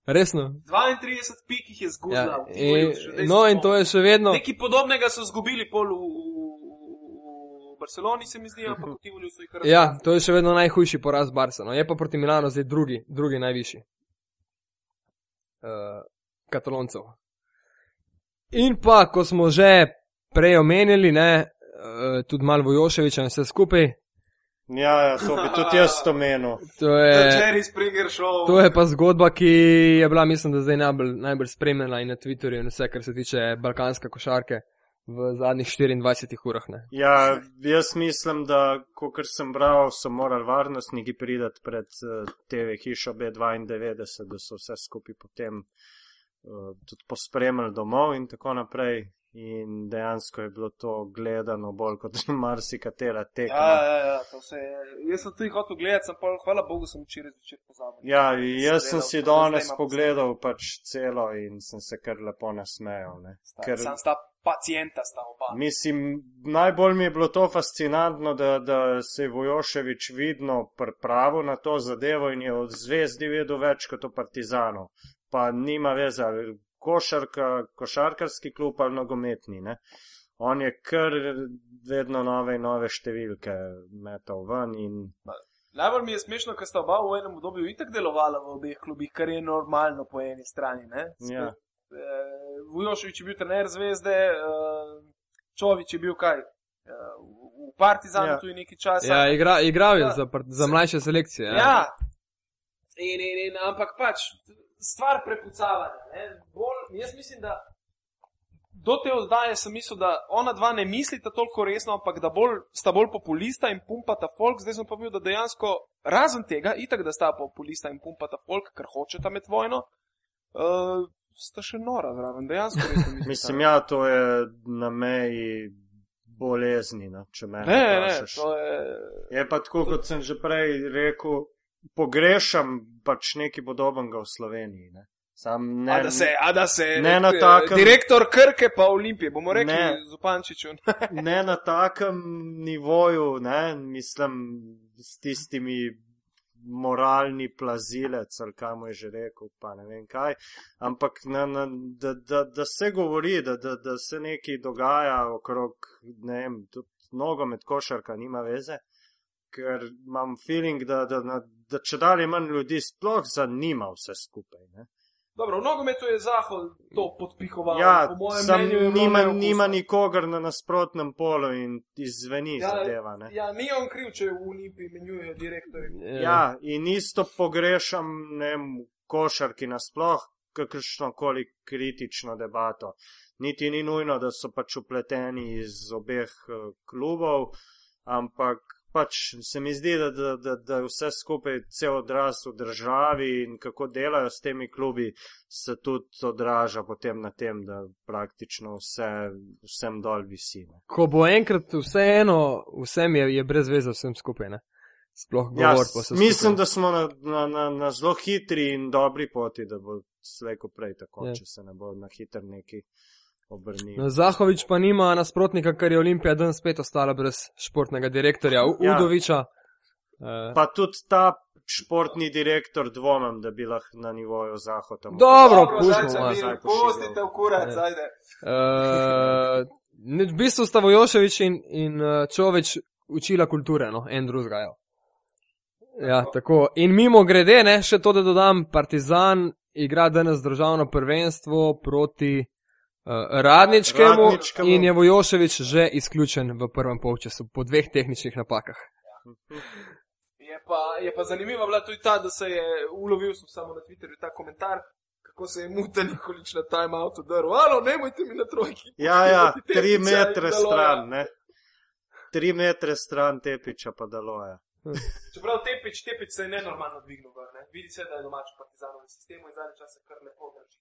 Speaker 3: Resno.
Speaker 1: 32 pik jih je zgubila.
Speaker 3: Ja. In, no, in to je še vedno.
Speaker 1: Nekaj podobnega so zgubili pol v, v Barceloni, se mi zdi, ampak v Tivoliju so jih kar
Speaker 3: Ja, to je še vedno najhujši poraz Barsa. No. Je pa proti Milano zdaj drugi, drugi najvišji. Uh, kataloncev. In pa, ko smo že prej omenili, ne, uh, tudi malo Vojoševiča in vse skupaj,
Speaker 2: Ja, ja, to bi tudi jaz omenil.
Speaker 3: to *laughs*
Speaker 1: To
Speaker 3: je. To je pa zgodba, ki je bila, mislim, da zdaj najbolj, najbolj spremljena in na Twitterju in vse, kar se tiče balkanske košarke v zadnjih 24 urah. Ne.
Speaker 2: Ja, jaz mislim, da, kot sem bral, so morali varnostniki priti pred uh, TV hišo B92, da so vse skupaj potem uh, tudi pospremljali domov in tako naprej. In dejansko je bilo to gledano bolj kot *laughs* marsikatera tekma.
Speaker 1: Ja, ja, ja, to se je. Jaz sem tudi hotel gledati, sem pa, hvala Bogu, sem včeraj zvečer pozabil.
Speaker 2: Ja, jaz sem
Speaker 1: delal,
Speaker 2: si danes pogledal pač celo in sem se kar lepo nasmejal. ne.
Speaker 1: Sta,
Speaker 2: Ker,
Speaker 1: Sam sta pacijenta, sta oba.
Speaker 2: mislim, najbolj mi je bilo to fascinantno, da, da se je Vojoševič vidno pripravil na to zadevo in je od zvezdi vedel več kot o Partizanu. Pa nima veze, košarka, košarkarski klub ali nogometni. Ne? On je kar vedno nove in nove številke metal ven in
Speaker 1: Najbolj mi je smešno, ker sta oba v enem obdobju itak delovala v obeh klubih, kar je normalno po eni strani. Ne?
Speaker 2: Ja.
Speaker 1: Eh, Vujoševič je bil trener zvezde, eh, Čovič je bil kaj? Eh, v Partizanu
Speaker 2: Ja.
Speaker 1: ja. tudi nekaj časa.
Speaker 3: Ja, igra, igral je
Speaker 1: Ja.
Speaker 3: za, za mlajše selekcije. Ja.
Speaker 1: Ja. In, in, in, ampak pač stvar prepucavanja. ne. Bolj, jaz mislim, da do te oddaje sem mislil, da ona dva ne mislita toliko resno, ampak da bolj, sta bolj populista in pumpata folk. Zdaj sem pa videl, da dejansko razen tega, itak da sta populista in pumpata folk, ker hočeta med vojno, uh, sta še nora zraven. Dejansko mislita.
Speaker 2: mislim, ja, to je na meji bolezni, no, če me
Speaker 1: Ne, ne,
Speaker 2: vprašaš.
Speaker 1: to je.
Speaker 2: Je pa tako, kot sem že prej rekel, pogrešam pač nekaj podobnega v Sloveniji. Ne. Sam ne,
Speaker 1: A da se, a da se,
Speaker 2: ne na
Speaker 1: eh,
Speaker 2: takem-
Speaker 1: direktor Krke pa Olimpije, bomo rekli
Speaker 2: Ne.
Speaker 1: Zupančiču. *laughs* *laughs*
Speaker 2: ne na takem nivoju, ne, mislim, s tistimi moralni plazilec, ali kaj mu je že rekel, pa ne vem kaj, ampak na, na, da, da, da se govori, da, da, da se nekaj dogaja okrog, ne vem, tudi nogomet, košarka nima veze, ker imam feeling, da, da, da, da če dalje manj ljudi sploh zanima vse skupaj. Ne.
Speaker 1: Dobro, v nogometu je Zahod to podpihoval.
Speaker 2: Ja,
Speaker 1: po mojem
Speaker 2: sam
Speaker 1: mnenju
Speaker 2: nima, nima nikogar na nasprotnem polu in izveni
Speaker 1: Ja,
Speaker 2: zadeva. Ne.
Speaker 1: Ja, ni on kriv, če v Olimpiji menjujejo direktorji.
Speaker 2: Ja, in isto pogrešam ne vem, v košarki nasploh, kakršno koli kritično debato. Niti ni nujno, da so pač upleteni iz obeh eh, klubov, ampak pač se mi zdi, da, da, da, da vse skupaj cel odraz v državi in kako delajo s temi klubi, se tudi odraža potem na tem, da praktično vse, vsem dol visi. Ne.
Speaker 3: Ko bo enkrat vseeno, vsem je, je brez veze vsem skupaj. Ne? Sploh
Speaker 2: Ja,
Speaker 3: govor pa se
Speaker 2: mislim,
Speaker 3: skupaj.
Speaker 2: da smo na, na, na, na zelo hitri in dobri poti, da bo slejko prej tako,
Speaker 3: Ja.
Speaker 2: ja. če se ne bo na hiter neki obrnil.
Speaker 3: No, Zahovič pa nima nasprotnika, ker je Olimpija dan spet ostala brez športnega direktorja U-
Speaker 2: Ja.
Speaker 3: Udoviča. Uh,
Speaker 2: Pa tudi ta športni direktor dvomim, da bi lahko na nivoju Zahoda. mogel-
Speaker 3: Dobro, pustimo vas.
Speaker 1: Pustite v kurac,
Speaker 3: Ja.
Speaker 1: zajde.
Speaker 3: uh, v bistvu sta Vojoševič in, in uh, Čoveč učila kulture, no, en drugega. Ja, tako. In mimo grede, ne, še to, da dodam, Partizan igra danes državno prvenstvo proti Radničkemu,
Speaker 2: Radničkemu.
Speaker 3: in je Vojoševič že izključen v prvem polčasu po dveh tehničnih napakah.
Speaker 1: Je pa, je pa zanimiva bila tudi ta, da se je ulovil sem samo na Twitterju ta komentar, kako se je Muta Nikolič na timeoutu drl. Alo, ne mojte mi na trojki.
Speaker 2: Ja, ja, *laughs* tri metre
Speaker 1: Daloja.
Speaker 2: stran, ne. Tri metre stran tepiča pa daloja.
Speaker 1: Čeprav tepič, tepič se je nenormalno dvignil, ne? vidi se, da je domač v partizanovem sistemu in zadnji čas se kar lepo drži.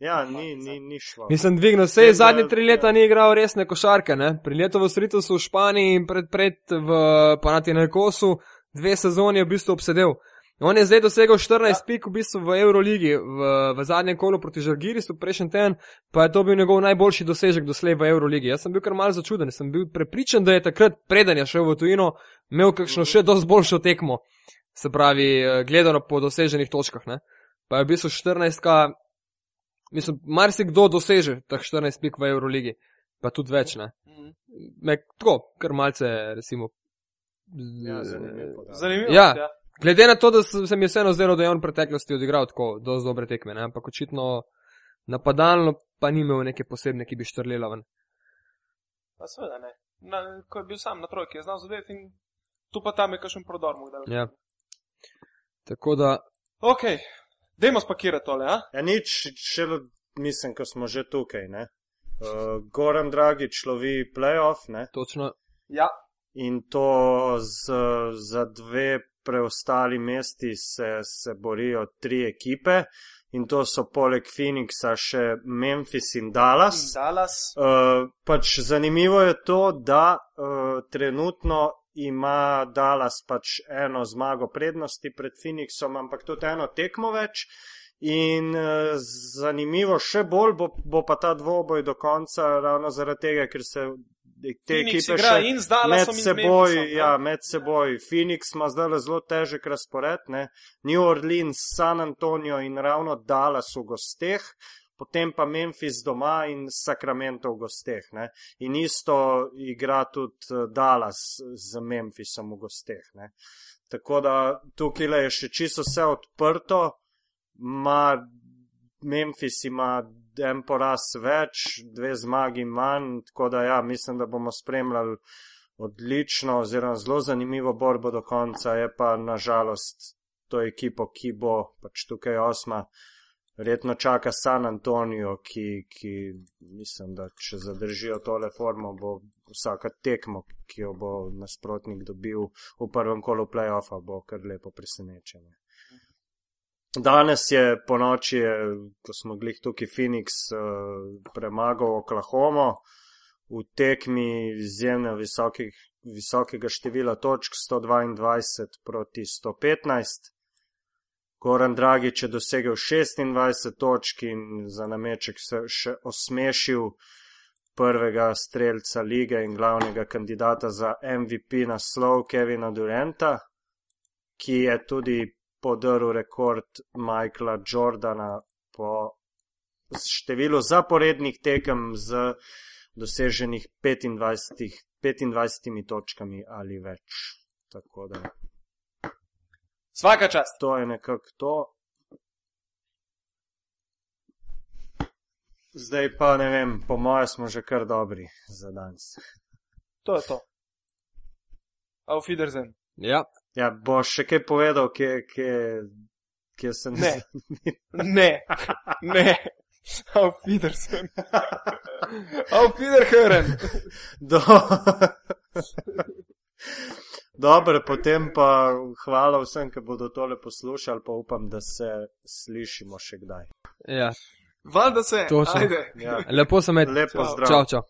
Speaker 2: Ja, ni, ni, ni šlo.
Speaker 3: Mislim, dvignil se je, zadnje tri leta ni igral resne košarke. Ne? Pri letu v Sritusu v Španiji in pred, pred v Panathinaikosu dve sezoni je v bistvu obsedel. On je zdaj dosegel 14 ja. pik v bistvu v Euroligi, v, v zadnjem kolu proti Žalgirisu, prejšnji teden, pa je to bil njegov najboljši dosežek doslej v Euroligi. Jaz sem bil kar malce začuden, sem bil prepričan, da je takrat, preden je šel v tujino, imel kakšno še dosti boljšo tekmo, se pravi, eh, gledano po doseženih točkah. Ne? Pa je v bistvu 14, -ka, mislim, marsikdo doseže teh 14 pik v Euroligi, pa tudi več, ne.
Speaker 1: Mhm.
Speaker 3: Me, tako, kar malce, recimo.
Speaker 2: Ja, zanimiv podatek.
Speaker 1: Zanimivo.
Speaker 3: Ja. ja. Glede na to, da se mi je vseeno zdelo, da je on v preteklosti odigral tako dosti dobre tekme, ne? ampak očitno napadalno pa ni imel neke posebne, ki bi štrlela ven.
Speaker 1: Pa seveda ne. Na, ko je bil sam na trojki, je znal zadeti in tu pa tam je kakšen prodor mu dal.
Speaker 3: Ja. Tako da,
Speaker 1: Ok, dajmo spakirati tole, a?
Speaker 2: Ja, nič, šele mislim, ko smo že tukaj. Ne? Uh, Goran Dragič lovi playoff ne?
Speaker 3: točno,
Speaker 1: Ja.
Speaker 2: in to z, za dve preostali mesti se, se borijo tri ekipe. In to so poleg Phoenixa še Memphis in Dallas.
Speaker 1: Dallas.
Speaker 2: Uh, pač zanimivo je to, da uh, trenutno ima Dallas pač eno zmago prednosti pred Phoenixom, ampak tudi eno tekmo več. In uh, zanimivo še bolj bo, bo pa ta dvoboj do konca, ravno zaradi tega, ker se te
Speaker 1: Phoenix
Speaker 2: ekipe še med seboj, ja, med seboj. Phoenix ima zdaj zelo težek razpored, ne? New Orleans, San Antonio in ravno Dallas v gosteh, potem pa Memphis doma in Sacramento v gosteh. Ne? In isto igra tudi eh, Dallas z Memphisom v gosteh. Ne? Tako da tukaj je še čisto vse odprto, ima Memphis ima en poraz več, dve zmagi manj, tako da ja, mislim, da bomo spremljali odlično oziroma zelo zanimivo borbo do konca, je pa nažalost to ekipo, ki bo pač tukaj osma, verjetno čaka San Antonijo, ki, ki mislim, da če zadržijo tole formo, bo vsaka tekmo, ki jo bo nasprotnik dobil v prvem kolu playoffa, bo kar lepo presenečenje. Danes je po noči, ko smo glih tukaj Phoenix uh, premagal Oklahomo v tekmi izjemno visokih, visokega števila točk 122 proti 115. Goran Dragič je dosegel 26 točk in za nameček se še osmešil prvega streljca lige in glavnega kandidata za MVP naslov Kevina Durenta, ki je tudi podrl rekord Michaela Jordana po številu zaporednih tekem z doseženih 25, 25 točkami ali več. Tako da
Speaker 1: Svaka čast.
Speaker 2: to je nekako to. Zdaj pa ne vem, po moje smo že kar dobri za danes.
Speaker 1: To je to. Auf Wiedersehen.
Speaker 3: ja,
Speaker 2: Ja, boš še kaj povedal, kje, kje, kje sem
Speaker 1: Ne. Ne, ne. Auf Wiedersehen. Auf Wiederhören. *laughs*
Speaker 2: Do... Dobro, potem pa hvala vsem, ki bodo tole poslušali, pa upam, da se slišimo še kdaj.
Speaker 3: ja.
Speaker 1: Valjda se.
Speaker 3: Točno.
Speaker 1: Ajde.
Speaker 2: Ja.
Speaker 3: lepo sem med.
Speaker 2: Lepo zdrav.
Speaker 3: Čau, čau.